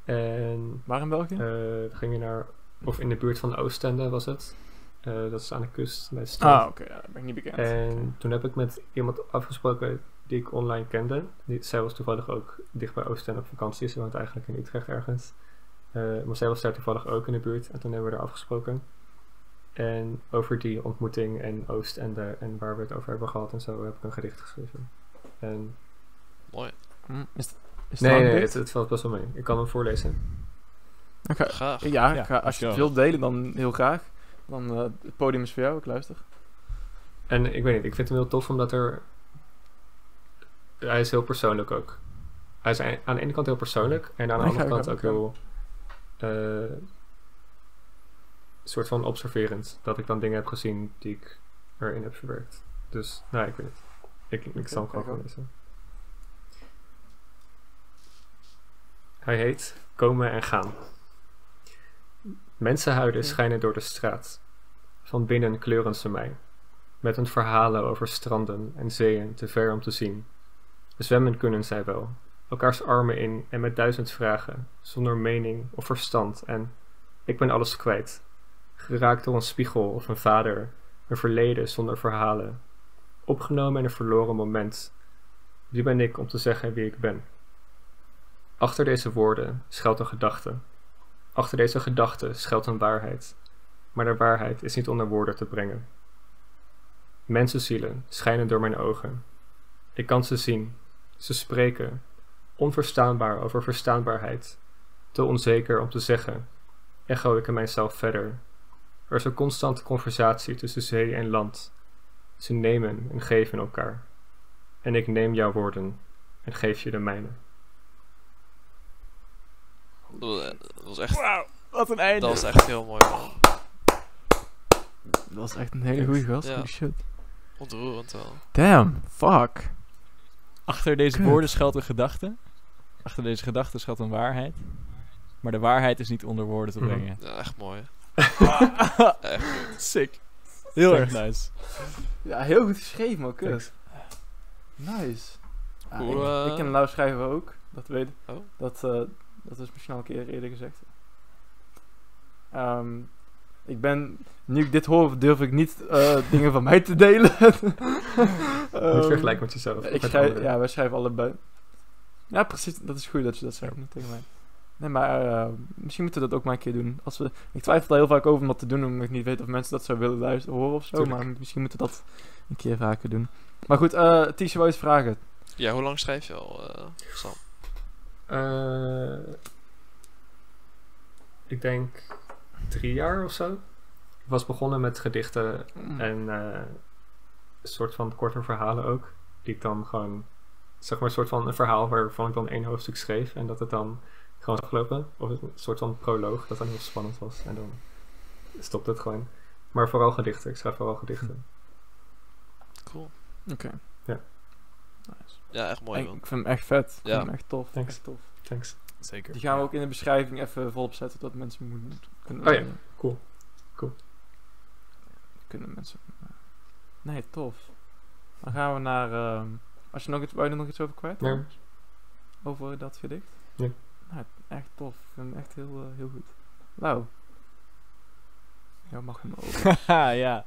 En Waar in België? we gingen naar. Of in de buurt van Oostende was het. Eh, dat is aan de kust bij de strand. ah, oké, ja, dat ben ik niet bekend. En toen heb ik met iemand afgesproken die ik online kende. Die, zij was toevallig ook dicht bij Oostende op vakantie. Ze woont eigenlijk in Utrecht ergens. Eh, maar zij was daar toevallig ook in de buurt. En toen hebben we er afgesproken. En over die ontmoeting en Oostende en waar we het over hebben gehad en zo heb ik een gedicht geschreven. En Mooi. Hm, Is, het- is het nee, nee, het, het valt best wel mee. Ik kan hem voorlezen. Oké. Graag. Ja, Ja, ik ga- als je het wilt delen, dan heel graag. Dan eh, het podium is voor jou, ik luister. En ik weet niet, ik vind hem heel tof omdat er. Hij is heel persoonlijk ook. Hij is aan de ene kant heel persoonlijk en aan de Ik andere kant ook heel. eh, soort van observerend. Dat ik dan dingen heb gezien die ik erin heb verwerkt. Dus, nou, ik weet het. Ik, ik zal hem gewoon gaan lezen. Hij heet Komen en Gaan. Mensenhuiden schijnen door de straat. Van binnen kleuren ze mij. Met hun verhalen over stranden en zeeën te ver om te zien. Zwemmen kunnen zij wel, elkaars armen in en met duizend vragen, zonder mening of verstand en ik ben alles kwijt. Geraakt door een spiegel of een vader, een verleden zonder verhalen. Opgenomen in een verloren moment. Wie ben ik om te zeggen wie ik ben? Achter deze woorden schuilt een gedachte. Achter deze gedachte schuilt een waarheid. Maar de waarheid is niet onder woorden te brengen. Mensenzielen schijnen door mijn ogen. Ik kan ze zien. Ze spreken. Onverstaanbaar over verstaanbaarheid. Te onzeker om te zeggen. Echo ik in mijzelf verder. Er is een constante conversatie tussen zee en land. Ze nemen en geven elkaar. En ik neem jouw woorden en geef je de mijne. Dat was- dat was echt, Wauw, wat een einde. dat was echt heel mooi, man. Dat was echt een hele goede gast. Ja. Holy shit. Ontroerend wel. Damn, fuck. Achter deze Kut. woorden schuilt een gedachte. Achter deze gedachte schuilt een waarheid. Maar de waarheid is niet onder woorden te Mhm. brengen. Ja, echt mooi. echt goed. Sick. Heel erg nice. Ja, heel goed geschreven, maar kut. Nice. Ja, Hoe, ik, eh, ik ken nou schrijven ook. Dat weet ik. Oh. Dat, eh, dat is misschien al een keer eerder gezegd. Ehm, ik ben, nu ik dit hoor, durf ik niet eh, dingen van mij te delen. Niet Ehm, vergelijken met jezelf. ik met schrijf, anderen. ja, wij schrijven allebei. Ja, precies. Dat is goed dat je dat zegt, niet tegen mij. Nee, maar eh, misschien moeten we dat ook maar een keer doen. Als we, ik twijfel daar heel vaak over om dat te doen, omdat ik niet weet of mensen dat zo willen luisteren, horen of zo. Tuurlijk. Maar misschien moeten we dat een keer vaker doen. Maar goed, eh Tisha wou eens vragen. Ja, hoe lang schrijf je al, eh, Sam? Eh, ik denk drie jaar of zo. Ik was begonnen met gedichten en eh, een soort van korte verhalen ook. Die ik dan gewoon, zeg maar, een soort van een verhaal waarvan ik dan één hoofdstuk schreef. En dat het dan gewoon afgelopen. Of een soort van proloog, dat dan heel spannend was. En dan stopt het gewoon. Maar vooral gedichten. Ik schrijf vooral gedichten. Cool. Oké. Nice. Ja, echt mooi, Ik, man. ik vind hem echt vet. Ik Ja. vind hem echt tof. Thanks. Echt tof. Thanks. Zeker. Die gaan we ook in de beschrijving even volop zetten, dat mensen moeten kunnen Oh ja. Cool. Kunnen mensen... Nee, tof. Dan gaan we naar... ehm, als je nog iets, wou je er nog iets over kwijt? Thomas? Over dat gedicht? Nee. Nou, echt tof. Ik vind het echt heel, eh, heel goed. Nou. Ja, mag hem ook. Haha, ja.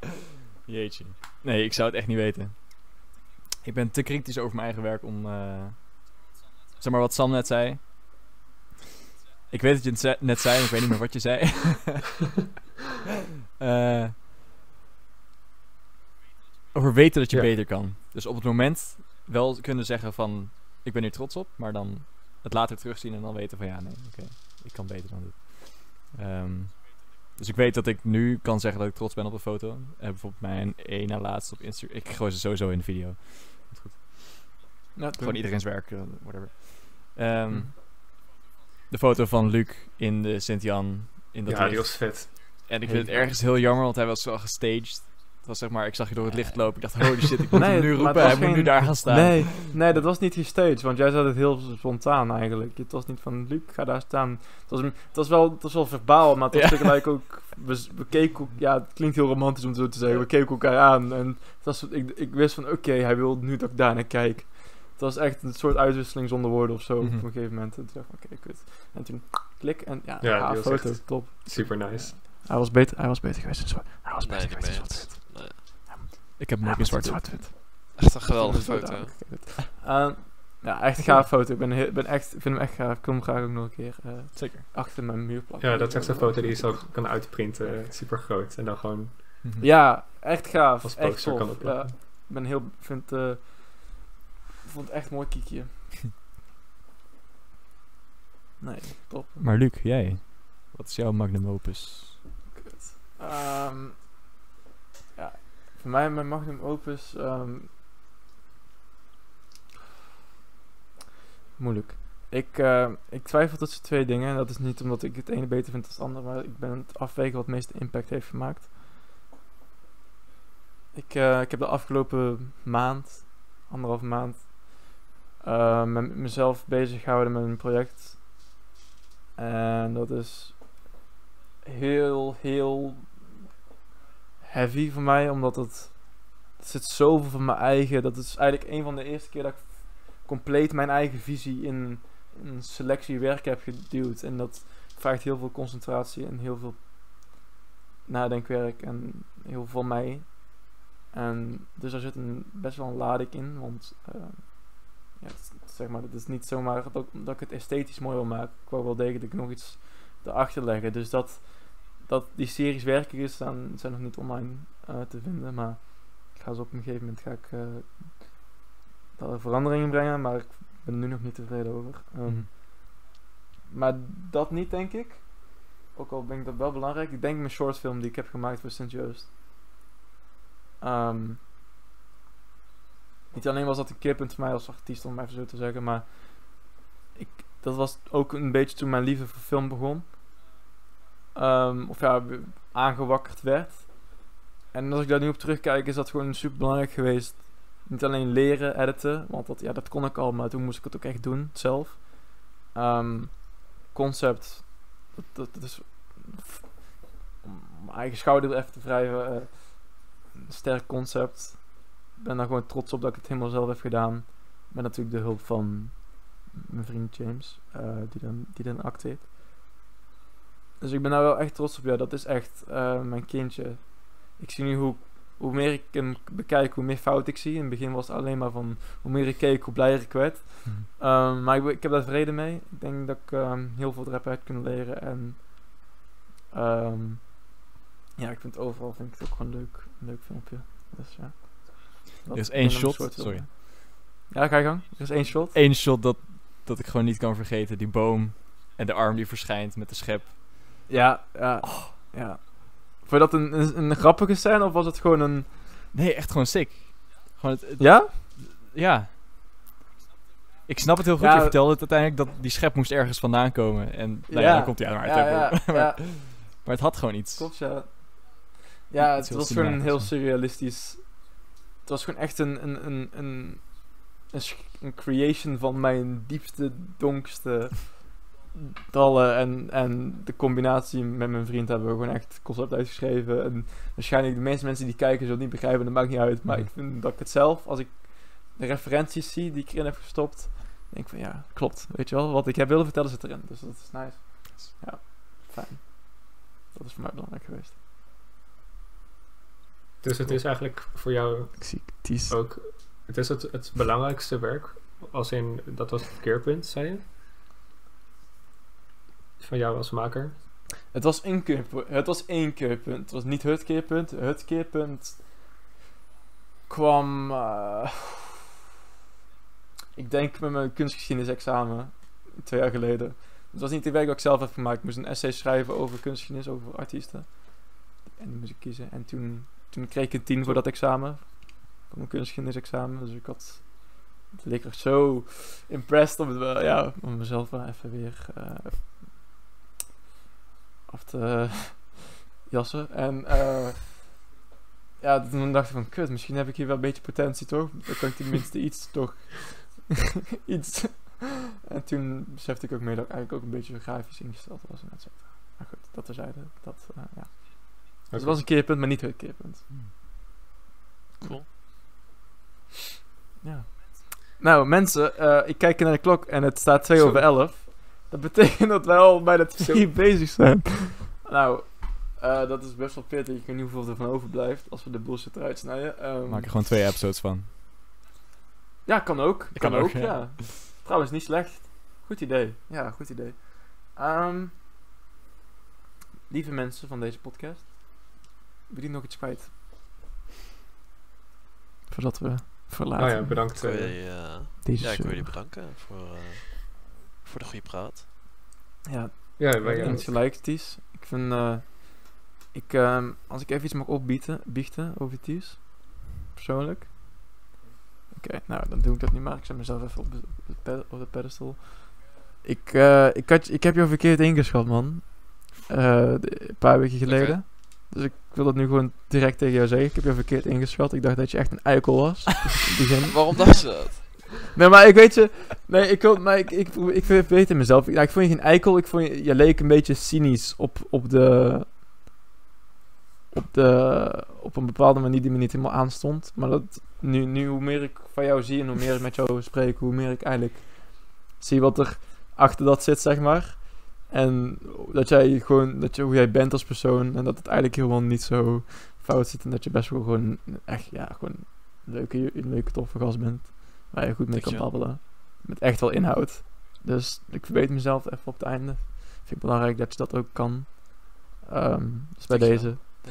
Jeetje. Nee, ik zou het echt niet weten. Ik ben te kritisch over mijn eigen werk om... eh, zeg maar wat Sam net zei. Ik weet dat je het ze- net zei, maar ik weet niet meer wat je zei. Eh, over weten dat je Ja. beter kan. Dus op het moment wel kunnen zeggen van... Ik ben hier trots op, maar dan het later terugzien en dan weten van... Ja, nee, oké. ik kan beter dan dit. Ehm, dus ik weet dat ik nu kan zeggen dat ik trots ben op een foto. En bijvoorbeeld mijn één na laatste op Instagram. Ik gooi ze sowieso in de video. Goed. Ja, Gewoon iedereen's werk, eh, whatever. Ehm, Hm. De foto van Luc in de Sint-Jan. In dat ja, die was vet. En ik vind het ergens heel jammer, want hij was wel gestaged. Het was zeg maar, ik zag je door het licht lopen. Ik dacht, holy shit, ik moet Nee, hem nu roepen. Hij moet geen- nu daar gaan staan. Nee, nee, dat was niet gestaged, want jij zei het heel spontaan eigenlijk. Het was niet van, Luc, ga daar staan. Het was, het was, wel, het was wel verbaal, maar het was Ja. tegelijk ook... We, we keken ja, het klinkt heel romantisch om het zo te zeggen. We keken elkaar aan en het was, ik, ik wist van, oké, hij wil nu dat ik daar naar kijk. Het was echt een soort uitwisseling zonder woorden of zo Mhm. op een gegeven moment. En toen dacht ik, oké, kut. En toen klik en ja, Ja, was foto, echt- top. Super nice. Hij was beter, hij was beter geweest in zwart. Hij was beter geweest in. Nee. Ik heb hem ook in zwart. zwart-wit. Echt een geweldige foto. Ehm, ja, echt een gaaf foto. Ik ben, heel, ben echt, vind hem echt gaaf. Ik wil hem graag ook nog een keer eh, Zeker. achter mijn muur plakken. Ja, dat is echt zo'n foto die je zo kan uitprinten. Super groot. En dan gewoon. Ja, echt gaaf. als echt tof. kan Ja, ik ben heel, vind, eh, vond het echt mooi kiekje. nee, top. Maar Luc, jij? Wat is jouw magnum opus? Kut. Ehm, ja, voor mij mijn magnum opus. ehm, moeilijk. Ik, eh, ik twijfel tussen twee dingen. En dat is niet omdat ik het ene beter vind dan het andere, maar ik ben het afwegen wat het meeste impact heeft gemaakt. Ik, eh, ik heb de afgelopen maand, anderhalve maand, eh, met mezelf bezig gehouden met een project. En dat is heel, heel heavy voor mij, omdat het, het zit zoveel van mijn eigen. Dat is eigenlijk een van de eerste keer dat ik compleet mijn eigen visie in een selectie werk heb geduwd. En dat vraagt heel veel concentratie en heel veel nadenkwerk en heel veel van mij. En dus daar zit een, best wel een lading in, want eh, ja, het, is- zeg maar, het is niet zomaar dat, dat ik het esthetisch mooi wil maken. Ik wou wel degelijk nog iets erachter leggen. Dus dat, dat die series werkelijk is, staan, zijn nog niet online eh, te vinden. Maar ik ga ze op een gegeven moment ga ik, eh, daar veranderingen brengen. Maar ik ben nu nog niet tevreden over. Ehm, Mhm. Maar dat niet, denk ik. Ook al ben ik dat wel belangrijk. Ik denk mijn shortfilm die ik heb gemaakt voor Sint Joost. Niet alleen was dat een keerpunt voor mij als artiest, om even zo te zeggen. Maar ik, dat was ook een beetje toen mijn liefde voor film begon. Ehm, of ja, aangewakkerd werd. En als ik daar nu op terugkijk, is dat gewoon super belangrijk geweest. Niet alleen leren editen, want dat, ja, dat kon ik al, maar toen moest ik het ook echt doen zelf. Ehm, concept, dat, dat, is om mijn eigen schouder even te wrijven. eh, sterk concept. Ik ben daar gewoon trots op dat ik het helemaal zelf heb gedaan. Met natuurlijk de hulp van mijn vriend James, eh, die, dan, die dan acteert. Dus ik ben daar wel echt trots op. Ja, dat is echt eh, mijn kindje. Ik zie nu hoe, hoe meer ik hem bekijk, hoe meer fout ik zie. In het begin was het alleen maar van hoe meer ik keek, hoe blijer ik werd. Mhm. Ehm, maar ik, ik heb daar vrede mee. Ik denk dat ik ehm, heel veel erop uit kunnen leren. En ehm, ja, ik vind overal vind ik het ook gewoon leuk. Een leuk filmpje. Dus ja. Er is één shot, soort sorry. Ja, ga je gang. Er is één shot. Eén shot dat, dat ik gewoon niet kan vergeten. Die boom en de arm die verschijnt met de schep. Ja, ja, ja. Vond je dat een, een, een grappige scène of was het gewoon een... Nee, echt gewoon sick. Gewoon het, het- Ja? ja. Ik snap het heel goed. Ja. Je vertelde het uiteindelijk dat die schep moest ergens vandaan komen. En nou ja, Ja. dan komt hij uit. Ja, ja, maar, ja. maar het had gewoon iets. Klopt, ja. Ja, het was gewoon een heel surrealistisch... Het was gewoon echt een, een, een, een, een, creation van mijn diepste, donkste drallen en, en de combinatie met mijn vriend hebben we gewoon echt concept uitgeschreven. En waarschijnlijk de meeste mensen die kijken zullen het niet begrijpen, dat maakt niet uit. Maar ik vind dat ik het zelf, als ik de referenties zie die ik erin heb gestopt, denk ik van ja, klopt. Weet je wel, wat ik heb willen vertellen zit erin. Dus dat is nice. Ja, fijn. Dat is voor mij belangrijk geweest. Dus het is eigenlijk voor jou Ik zie Ties. ook... Het is het, het belangrijkste werk. Als in, dat was het keerpunt, zei je? Van jou als maker. Het was één keerpunt. Het was één keerpunt. Het was niet het keerpunt. Het keerpunt kwam. eh, ik denk met mijn kunstgeschiedenisexamen. Twee jaar geleden. Het was niet de werk dat ik zelf heb gemaakt. Ik moest een essay schrijven over kunstgeschiedenis, over artiesten. En die moest ik kiezen. En toen, toen kreeg ik een 10 voor dat examen. Voor mijn kunstgeschiedenisexamen. Dus ik had. Echt zo impressed om, het, ja, om mezelf wel even weer eh, af te jassen. En eh, ja, toen dacht ik van, kut, misschien heb ik hier wel een beetje potentie, toch? Dan kan ik tenminste iets, toch? iets. en toen besefte ik ook meer dat ik eigenlijk ook een beetje grafisch ingesteld was en et cetera. Maar goed, dat terzijde. Dat, eh, ja. Dus het was een keerpunt, maar niet het keerpunt. Cool. Ja. Nou, mensen, eh, ik kijk naar de klok en het staat 2 Zo. over 11. Dat betekent dat wij al bij de 2 Zo. bezig zijn. nou, eh, dat is best wel pittig. Ik weet niet hoeveel er van overblijft als we de bullshit eruit snijden. Ehm, Maak er gewoon twee episodes van. Ja, kan ook. Kan, Kan ook, ook, ja. ja. Trouwens, niet slecht. Goed idee. Ja, goed idee. Ehm, lieve mensen van deze podcast. Je nog iets kwijt? Voordat we verlaten Oh ja, bedankt. Ik wil eh, je, eh, deze ja, ik wil jullie bedanken voor, eh, voor de goede praat. Ja, ja, Ja, wij, eens gelijk, Ties. Ik vind, eh, ik, ehm, als ik even iets mag opbieten, biechten over Ties, persoonlijk. Oké, nou, dan doe ik dat niet maar. Ik zet mezelf even op de, op de, ped- op de pedestal. Ik, eh, ik, had, ik heb jou verkeerd ingeschat, man. Eh, de- een paar weken geleden. Dus ik wil dat nu gewoon direct tegen jou zeggen. Ik heb jou verkeerd ingeschat. Ik dacht dat je echt een eikel was. Dus begin. Waarom dacht je dat? Nee, maar ik weet je. Nee, ik, wil, maar ik, ik, ik, ik weet in mezelf. Ik, ik vond je geen eikel. Ik vond je, je leek een beetje cynisch op, op de. Op de. Op een bepaalde manier die me niet helemaal aanstond. Maar dat. Nu, nu hoe meer ik van jou zie en hoe meer ik met jou spreek, hoe meer ik eigenlijk zie wat er achter dat zit, zeg maar. En dat jij gewoon. Dat je, hoe jij bent als persoon. En dat het eigenlijk helemaal niet zo fout zit. En dat je best wel gewoon. Echt, ja, gewoon. Een leuke, een leuke toffe gast bent. Waar je goed mee kan babbelen. Met echt wel inhoud. Dus ik verbeet mezelf even op het einde. Vind ik belangrijk dat je dat ook kan. Ehm, dus bij deze. Ja.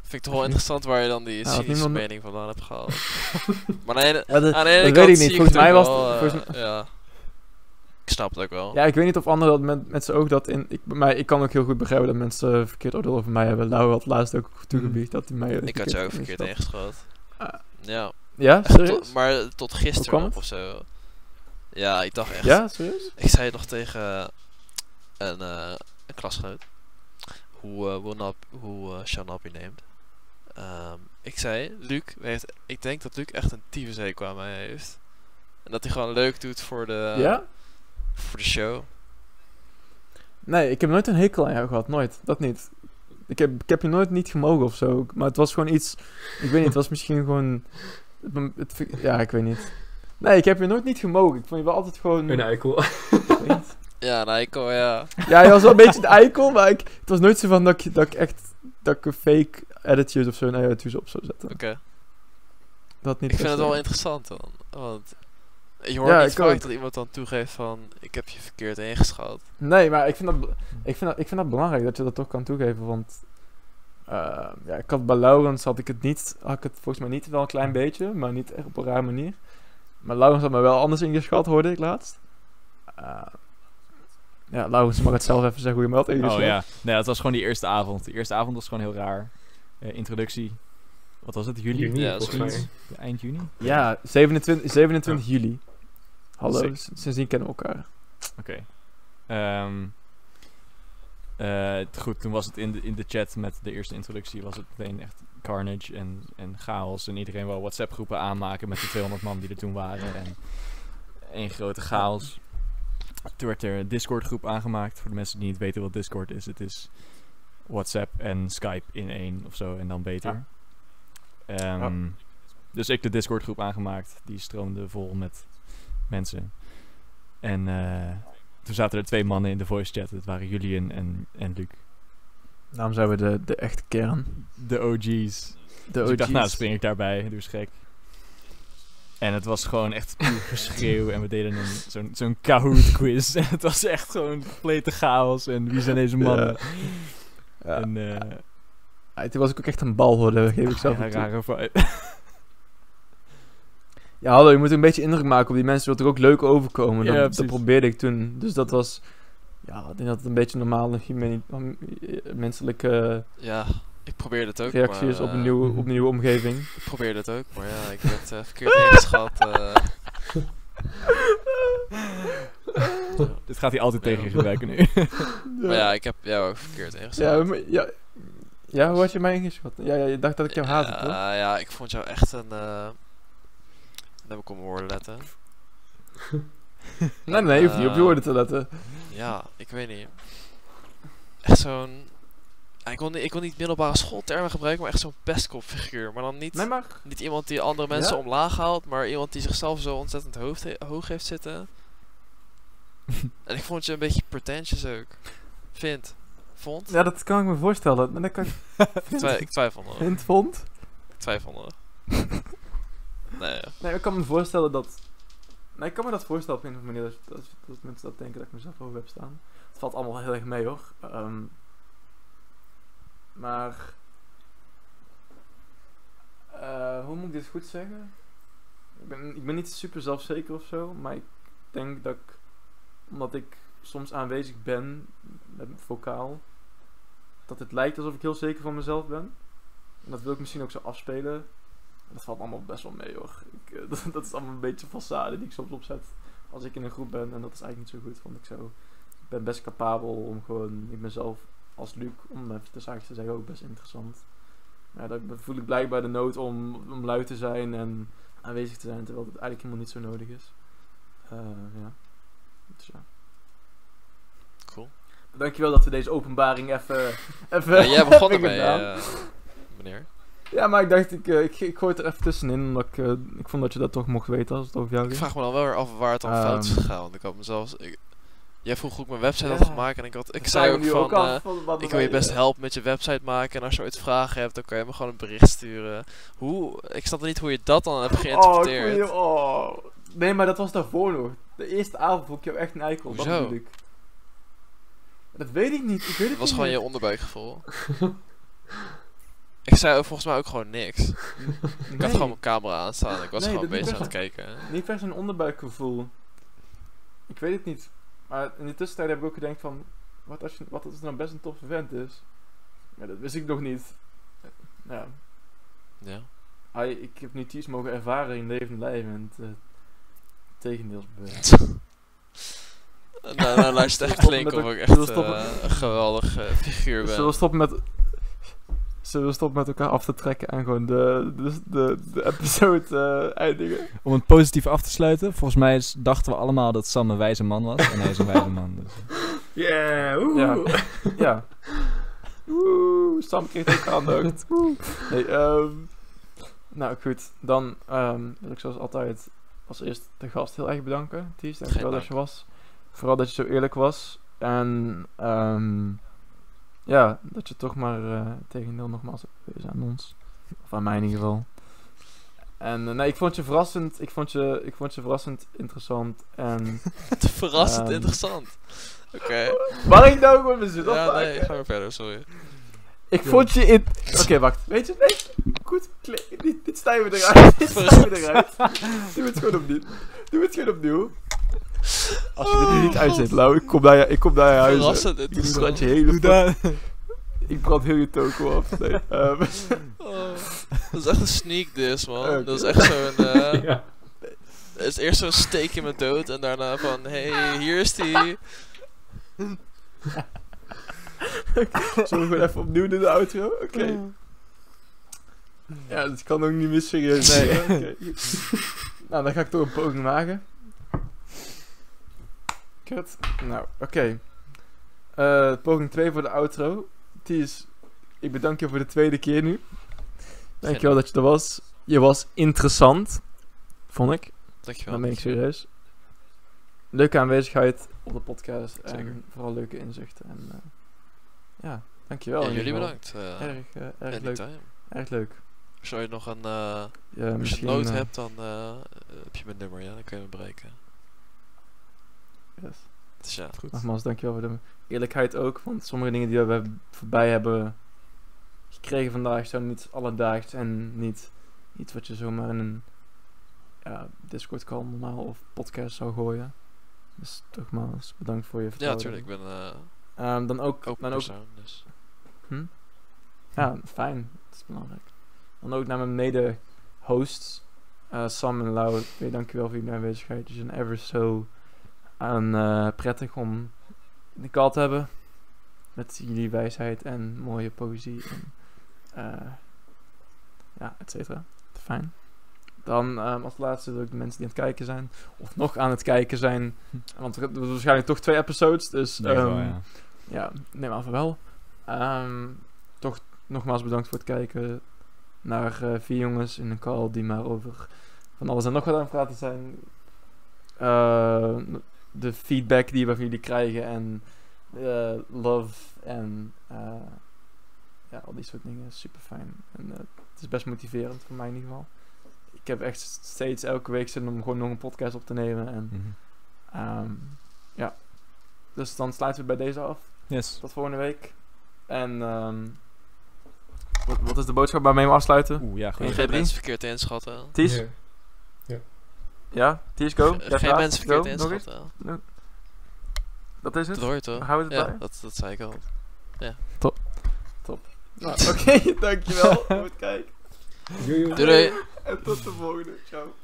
Vind ik toch wel interessant waar je dan die had cynische niemand- mening vandaan hebt gehaald. maar nee, Ja, dat, aan de ene dat kant weet ik niet. Volgens mij was het- eh, ja. Ik snap het ook wel. ja, ik weet niet of anderen dat met, met zijn oog dat in... Ik, maar ik kan ook heel goed begrijpen dat mensen uh, verkeerd oordeel over mij hebben. Lau had laatst ook toegebied dat hij mij... Ik had jou ook verkeerd ingeschat. ingeschat. Ah. Ja, Ja, echt serieus? tot- maar tot gisteren of zo. Ja, ik dacht echt. Ja, serieus? Ik zei nog tegen een, eh, een klasgenoot hoe, uh, hoe, Nap, hoe uh, Nappy neemt. Ehm, ik zei, Luc, heeft, ik denk dat Luc echt een tyfushekel aan mij heeft. En dat hij gewoon leuk doet voor de, ja? Voor de show. Nee, ik heb nooit een hekel aan jou gehad. Nooit. Dat niet. Ik heb, ik heb je nooit niet gemogen of zo. Maar het was gewoon iets... Ik weet niet, het was misschien gewoon... Het, het- ja, ik weet niet. Nee, ik heb je nooit niet gemogen. Ik vond je wel altijd gewoon... Een eikel. Ja, ik kon, ja. Ja, je was wel een beetje de eikel, maar ik, het was nooit zo van dat ik, dat ik echt dat ik een fake attitude of zo naar jou toe op zou zetten. Oké. Dat niet Ik vind het wel interessant dan. Want je hoort Ja, niet ik vaak ook. dat iemand dan toegeeft van, ik heb je verkeerd ingeschat. Nee, maar ik vind, dat, ik, vind dat, ik vind dat belangrijk dat je dat toch kan toegeven, want eh, ja, ik had bij Laurens had ik het niet, had ik het volgens mij niet wel een klein beetje, maar niet echt op een rare manier. Maar Laurens had me wel anders ingeschat, hoorde ik laatst. Eh, ja, Laurens mag het zelf even zeggen hoe je me had ingeschat. Oh ja. Nee, het was gewoon die eerste avond. De eerste avond was gewoon heel raar. Eh, introductie. Wat was het? Juli? Juni, Ja, zoiets. Eind juni? Ja, 27, 27 juli. Hallo, s- sindsdien kennen we elkaar. Oké. Ehm, eh, goed, toen was het in de, in de chat met de eerste introductie was het meteen echt carnage en, en chaos. En iedereen wou WhatsApp groepen aanmaken met de 200 man die er toen waren. En één grote chaos. Toen werd er een Discord groep aangemaakt. Voor de mensen die niet weten wat Discord is. Het is WhatsApp en Skype in één of zo. En dan beter. Ehm, Dus ik de Discord groep aangemaakt. Die stroomde vol met mensen. En eh, toen zaten er twee mannen in de voice chat. Het waren Julian en, en Luc. Daarom zijn we de, de echte kern. De OG's. De Dus ik dacht, nou OG's. spring ik daarbij, doe eens gek. En het was gewoon echt puur geschreeuw en we deden een, zo'n, zo'n Kahoot quiz. En het was echt gewoon complete chaos en wie zijn deze mannen? Ja. En eh Ja, toen was ik ook echt een bal hoor, dat geef ik zelf ja, ook toe. rare. Ja, hallo, je moet een beetje indruk maken op die mensen, wil er ook leuk overkomen. Ja, dat, dat probeerde ik toen. Dus dat was, ja, ik denk dat het een beetje normale humani- menselijke Ja, ik probeerde het ook. reactie maar, is op eh, een, nieuwe, mhm. op een nieuwe omgeving. Ik probeerde het ook, maar ja, ik werd eh, verkeerd ingeschat. eh. Dit gaat hij altijd Ja. tegen je gebruiken nu. maar ja, ik heb jou ook verkeerd ingeschat. ja, maar- ja, ja, hoe had je mij ingeschat? Ja, ja, je dacht dat ik jou haatte, toch? Ja, ja, ik vond jou echt een... eh dan heb ik op mijn woorden letten. Nee, nee, je hoeft niet op je eh, woorden te letten. Ja, ik weet niet. Echt zo'n... ik, niet, ik wil niet middelbare schooltermen gebruiken, maar echt zo'n pestkopfiguur. Maar dan niet, Nee, maar... niet iemand die andere mensen Ja? omlaag haalt, maar iemand die zichzelf zo ontzettend hoofd he- hoog heeft zitten. en ik vond je een beetje pretentious ook. Vind. Vond. Ja, dat kan ik me voorstellen. Maar dat kan ik... Ik, twi- ik twijfelde. nog. Hint vond? Ik twijfelde. nog. nee, Nee, ik kan me voorstellen dat... Nee, ik kan me dat voorstellen op een of andere manier. Dat, dat, dat mensen dat denken dat ik mezelf hoog heb staan. Het valt allemaal heel erg mee, hoor. Ehm, maar... eh, hoe moet ik dit goed zeggen? Ik ben, ik ben niet super zelfzeker of zo. Maar ik denk dat ik... Omdat ik soms aanwezig ben met vocaal... Dat het lijkt alsof ik heel zeker van mezelf ben. En dat wil ik misschien ook zo afspelen. Dat valt allemaal best wel mee hoor. Ik, eh, dat, dat is allemaal een beetje façade die ik soms opzet als ik in een groep ben. En dat is eigenlijk niet zo goed, vond ik zo. Ik ben best capabel om gewoon, ik ben zelf als Luc, om even de zaakjes te zeggen, ook best interessant. Maar ja, voel ik blijkbaar de nood om, om luid te zijn en aanwezig te zijn, terwijl het eigenlijk helemaal niet zo nodig is. Eh, ja. Dus ja. Dankjewel dat we deze openbaring even... even Ja, jij begon ermee, eh, meneer. Ja, maar ik dacht, ik, eh, ik, ik gooi het er even tussenin, omdat ik, eh, ik vond dat je dat toch mocht weten als het over jou Ik ging. vraag me dan wel weer af waar het dan fout is Ehm. gegaan. Want ik had mezelf... Ik, jij vroeg hoe ik mijn website Ja. had gemaakt en ik, had, ik Dat zei ook van... af, van wat ik wil je wij, best helpen met je website maken. En als je ooit vragen hebt, dan kan je me gewoon een bericht sturen. Hoe... Ik snap niet hoe je dat dan hebt Oh, ik geïnterpreteerd. je- oh. Nee, maar dat was daarvoor nog. De eerste avond vond ik jou echt een eikel. Dat bedoel ik. Dat weet ik niet. Ik weet het was niet gewoon je onderbuikgevoel. ik zei volgens mij ook gewoon niks. Ik had gewoon mijn camera aanstaan. Ik was Nee, gewoon bezig niet aan het kijken. Niet per se een onderbuikgevoel. Ik weet het niet. Maar in de tussentijd heb ik ook gedacht van... Wat als, je, wat als het nou best een toffe vent is? Maar dat wist ik nog niet. Ja. Ja. Hij, ik heb nu iets mogen ervaren in levend lijf en het... tegendeels bewezen. nou, nou luister echt klinken de- echt zullen we stoppen? eh, een geweldig eh, figuur ben. Zullen we stoppen met... Zullen we stoppen met elkaar af te trekken en gewoon de, de, de, de episode eh, eindigen? Om het positief af te sluiten. Volgens mij is- dachten we allemaal dat Sam een wijze man was. En hij is een wijze man. Dus. Yeah, oeh. Ja. Ja. Oeh, Sam kreeg ook aandacht. Nee, ehm nou goed, dan ehm, wil ik zoals altijd als eerst de gast heel erg bedanken. Ties, dankjewel dat je was. Vooral dat je zo eerlijk was. En ehm, ja, dat je toch maar eh tegendeel nogmaals hebt bewezen aan ons. Of aan mij in ieder geval. En eh, nee, ik vond je verrassend, ik vond je, ik vond je verrassend interessant. En Verrassend Ehm. interessant. Oké. waar ik nou gewoon mijn zin Ja, nee, ga maar verder, sorry. Ik vond je in... Oké, wacht. Weet je, nee. Goed. Dit, dit snijden we eruit. Dit snijden we eruit. Doe het gewoon opnieuw. Doe het gewoon opnieuw. Als je dit nu niet uitzet, Lau, ik kom naar je, ik kom naar je huis. Verrassend Ik interessant. brand je hele... dat. Ik brand heel je toko af. Nee, ehm, Oh, dat is echt een sneak diss, man. Dat is echt zo'n... eh Ja. Het is eerst zo'n steek in mijn dood en daarna van... hey, hier is die. Zullen we gewoon even opnieuw doen de outro? Oké. Ja, dat kan ook niet meer serieus. Nee. Nou, dan ga ik toch een poging maken. Kut. Nou, oké. Eh, poging 2 voor de outro. Die is... Ik bedank je voor de tweede keer nu. Dankjewel dat je er was. Je was interessant. Vond ik. Dankjewel. Dat meen ik serieus. Leuke aanwezigheid op de podcast. Zeker. En vooral leuke inzichten. En, eh, ja, dankjewel. Ja, in jullie bedankt. eh Erg, erg leuk. Erg leuk. Als je nog een... Ja, als je misschien, nood hebt, dan heb je mijn nummer, ja. Dan kun je me bereiken. Yes. Dus ja. Goed. Nogmaals, dankjewel voor de eerlijkheid ook. Want sommige dingen die we voorbij hebben gekregen vandaag zijn niet alledaags en niet iets wat je zomaar in een ja, Discord call normaal of podcast zou gooien. Dus nogmaals, bedankt voor je Ja, vertrouwen. tuurlijk. Ik ben eh Ehm, dan ook, open dan ook persoon, dus... Hm? Ja, fijn. Dat is belangrijk. Dan ook naar mijn mede-hosts, eh, Sam en Lau. Dankjewel voor jullie aanwezigheid. Jullie zijn ever zo aan, eh, prettig om in de call te hebben. Met jullie wijsheid en mooie poëzie. En, eh, ja, et cetera. Fijn. Dan ehm, als laatste wil ik de mensen die aan het kijken zijn, of nog aan het kijken zijn. Want er hebben waarschijnlijk toch twee episodes. Dus wel, ehm, ja. ja, neem aan van wel. Ehm, toch nogmaals bedankt voor het kijken naar eh, vier jongens in een call die maar over van alles en nog wat aan het praten zijn. Eh, de feedback die we van jullie krijgen en eh, love en eh, ja, al die soort dingen is super fijn. En eh, het is best motiverend voor mij in ieder geval. Ik heb echt steeds elke week zin om gewoon nog een podcast op te nemen. En, Mhm. ehm, ja. Dus dan sluiten we bij deze af. Yes. Tot volgende week. En ehm, wat, wat is de boodschap waarmee we afsluiten? Oeh, ja, Geen goed. Geen drie? mensen verkeerd inschatten. Ties? Ja. Ja, Ties, go. Ge- Jij Geen mensen go. verkeerd inschatten. Dat is het? Dat hoort toch? Houden we het Ja, bij? dat, dat zei ik al. Nou, Oké, dankjewel voor het kijken. Doei doei! En tot de volgende. Ciao.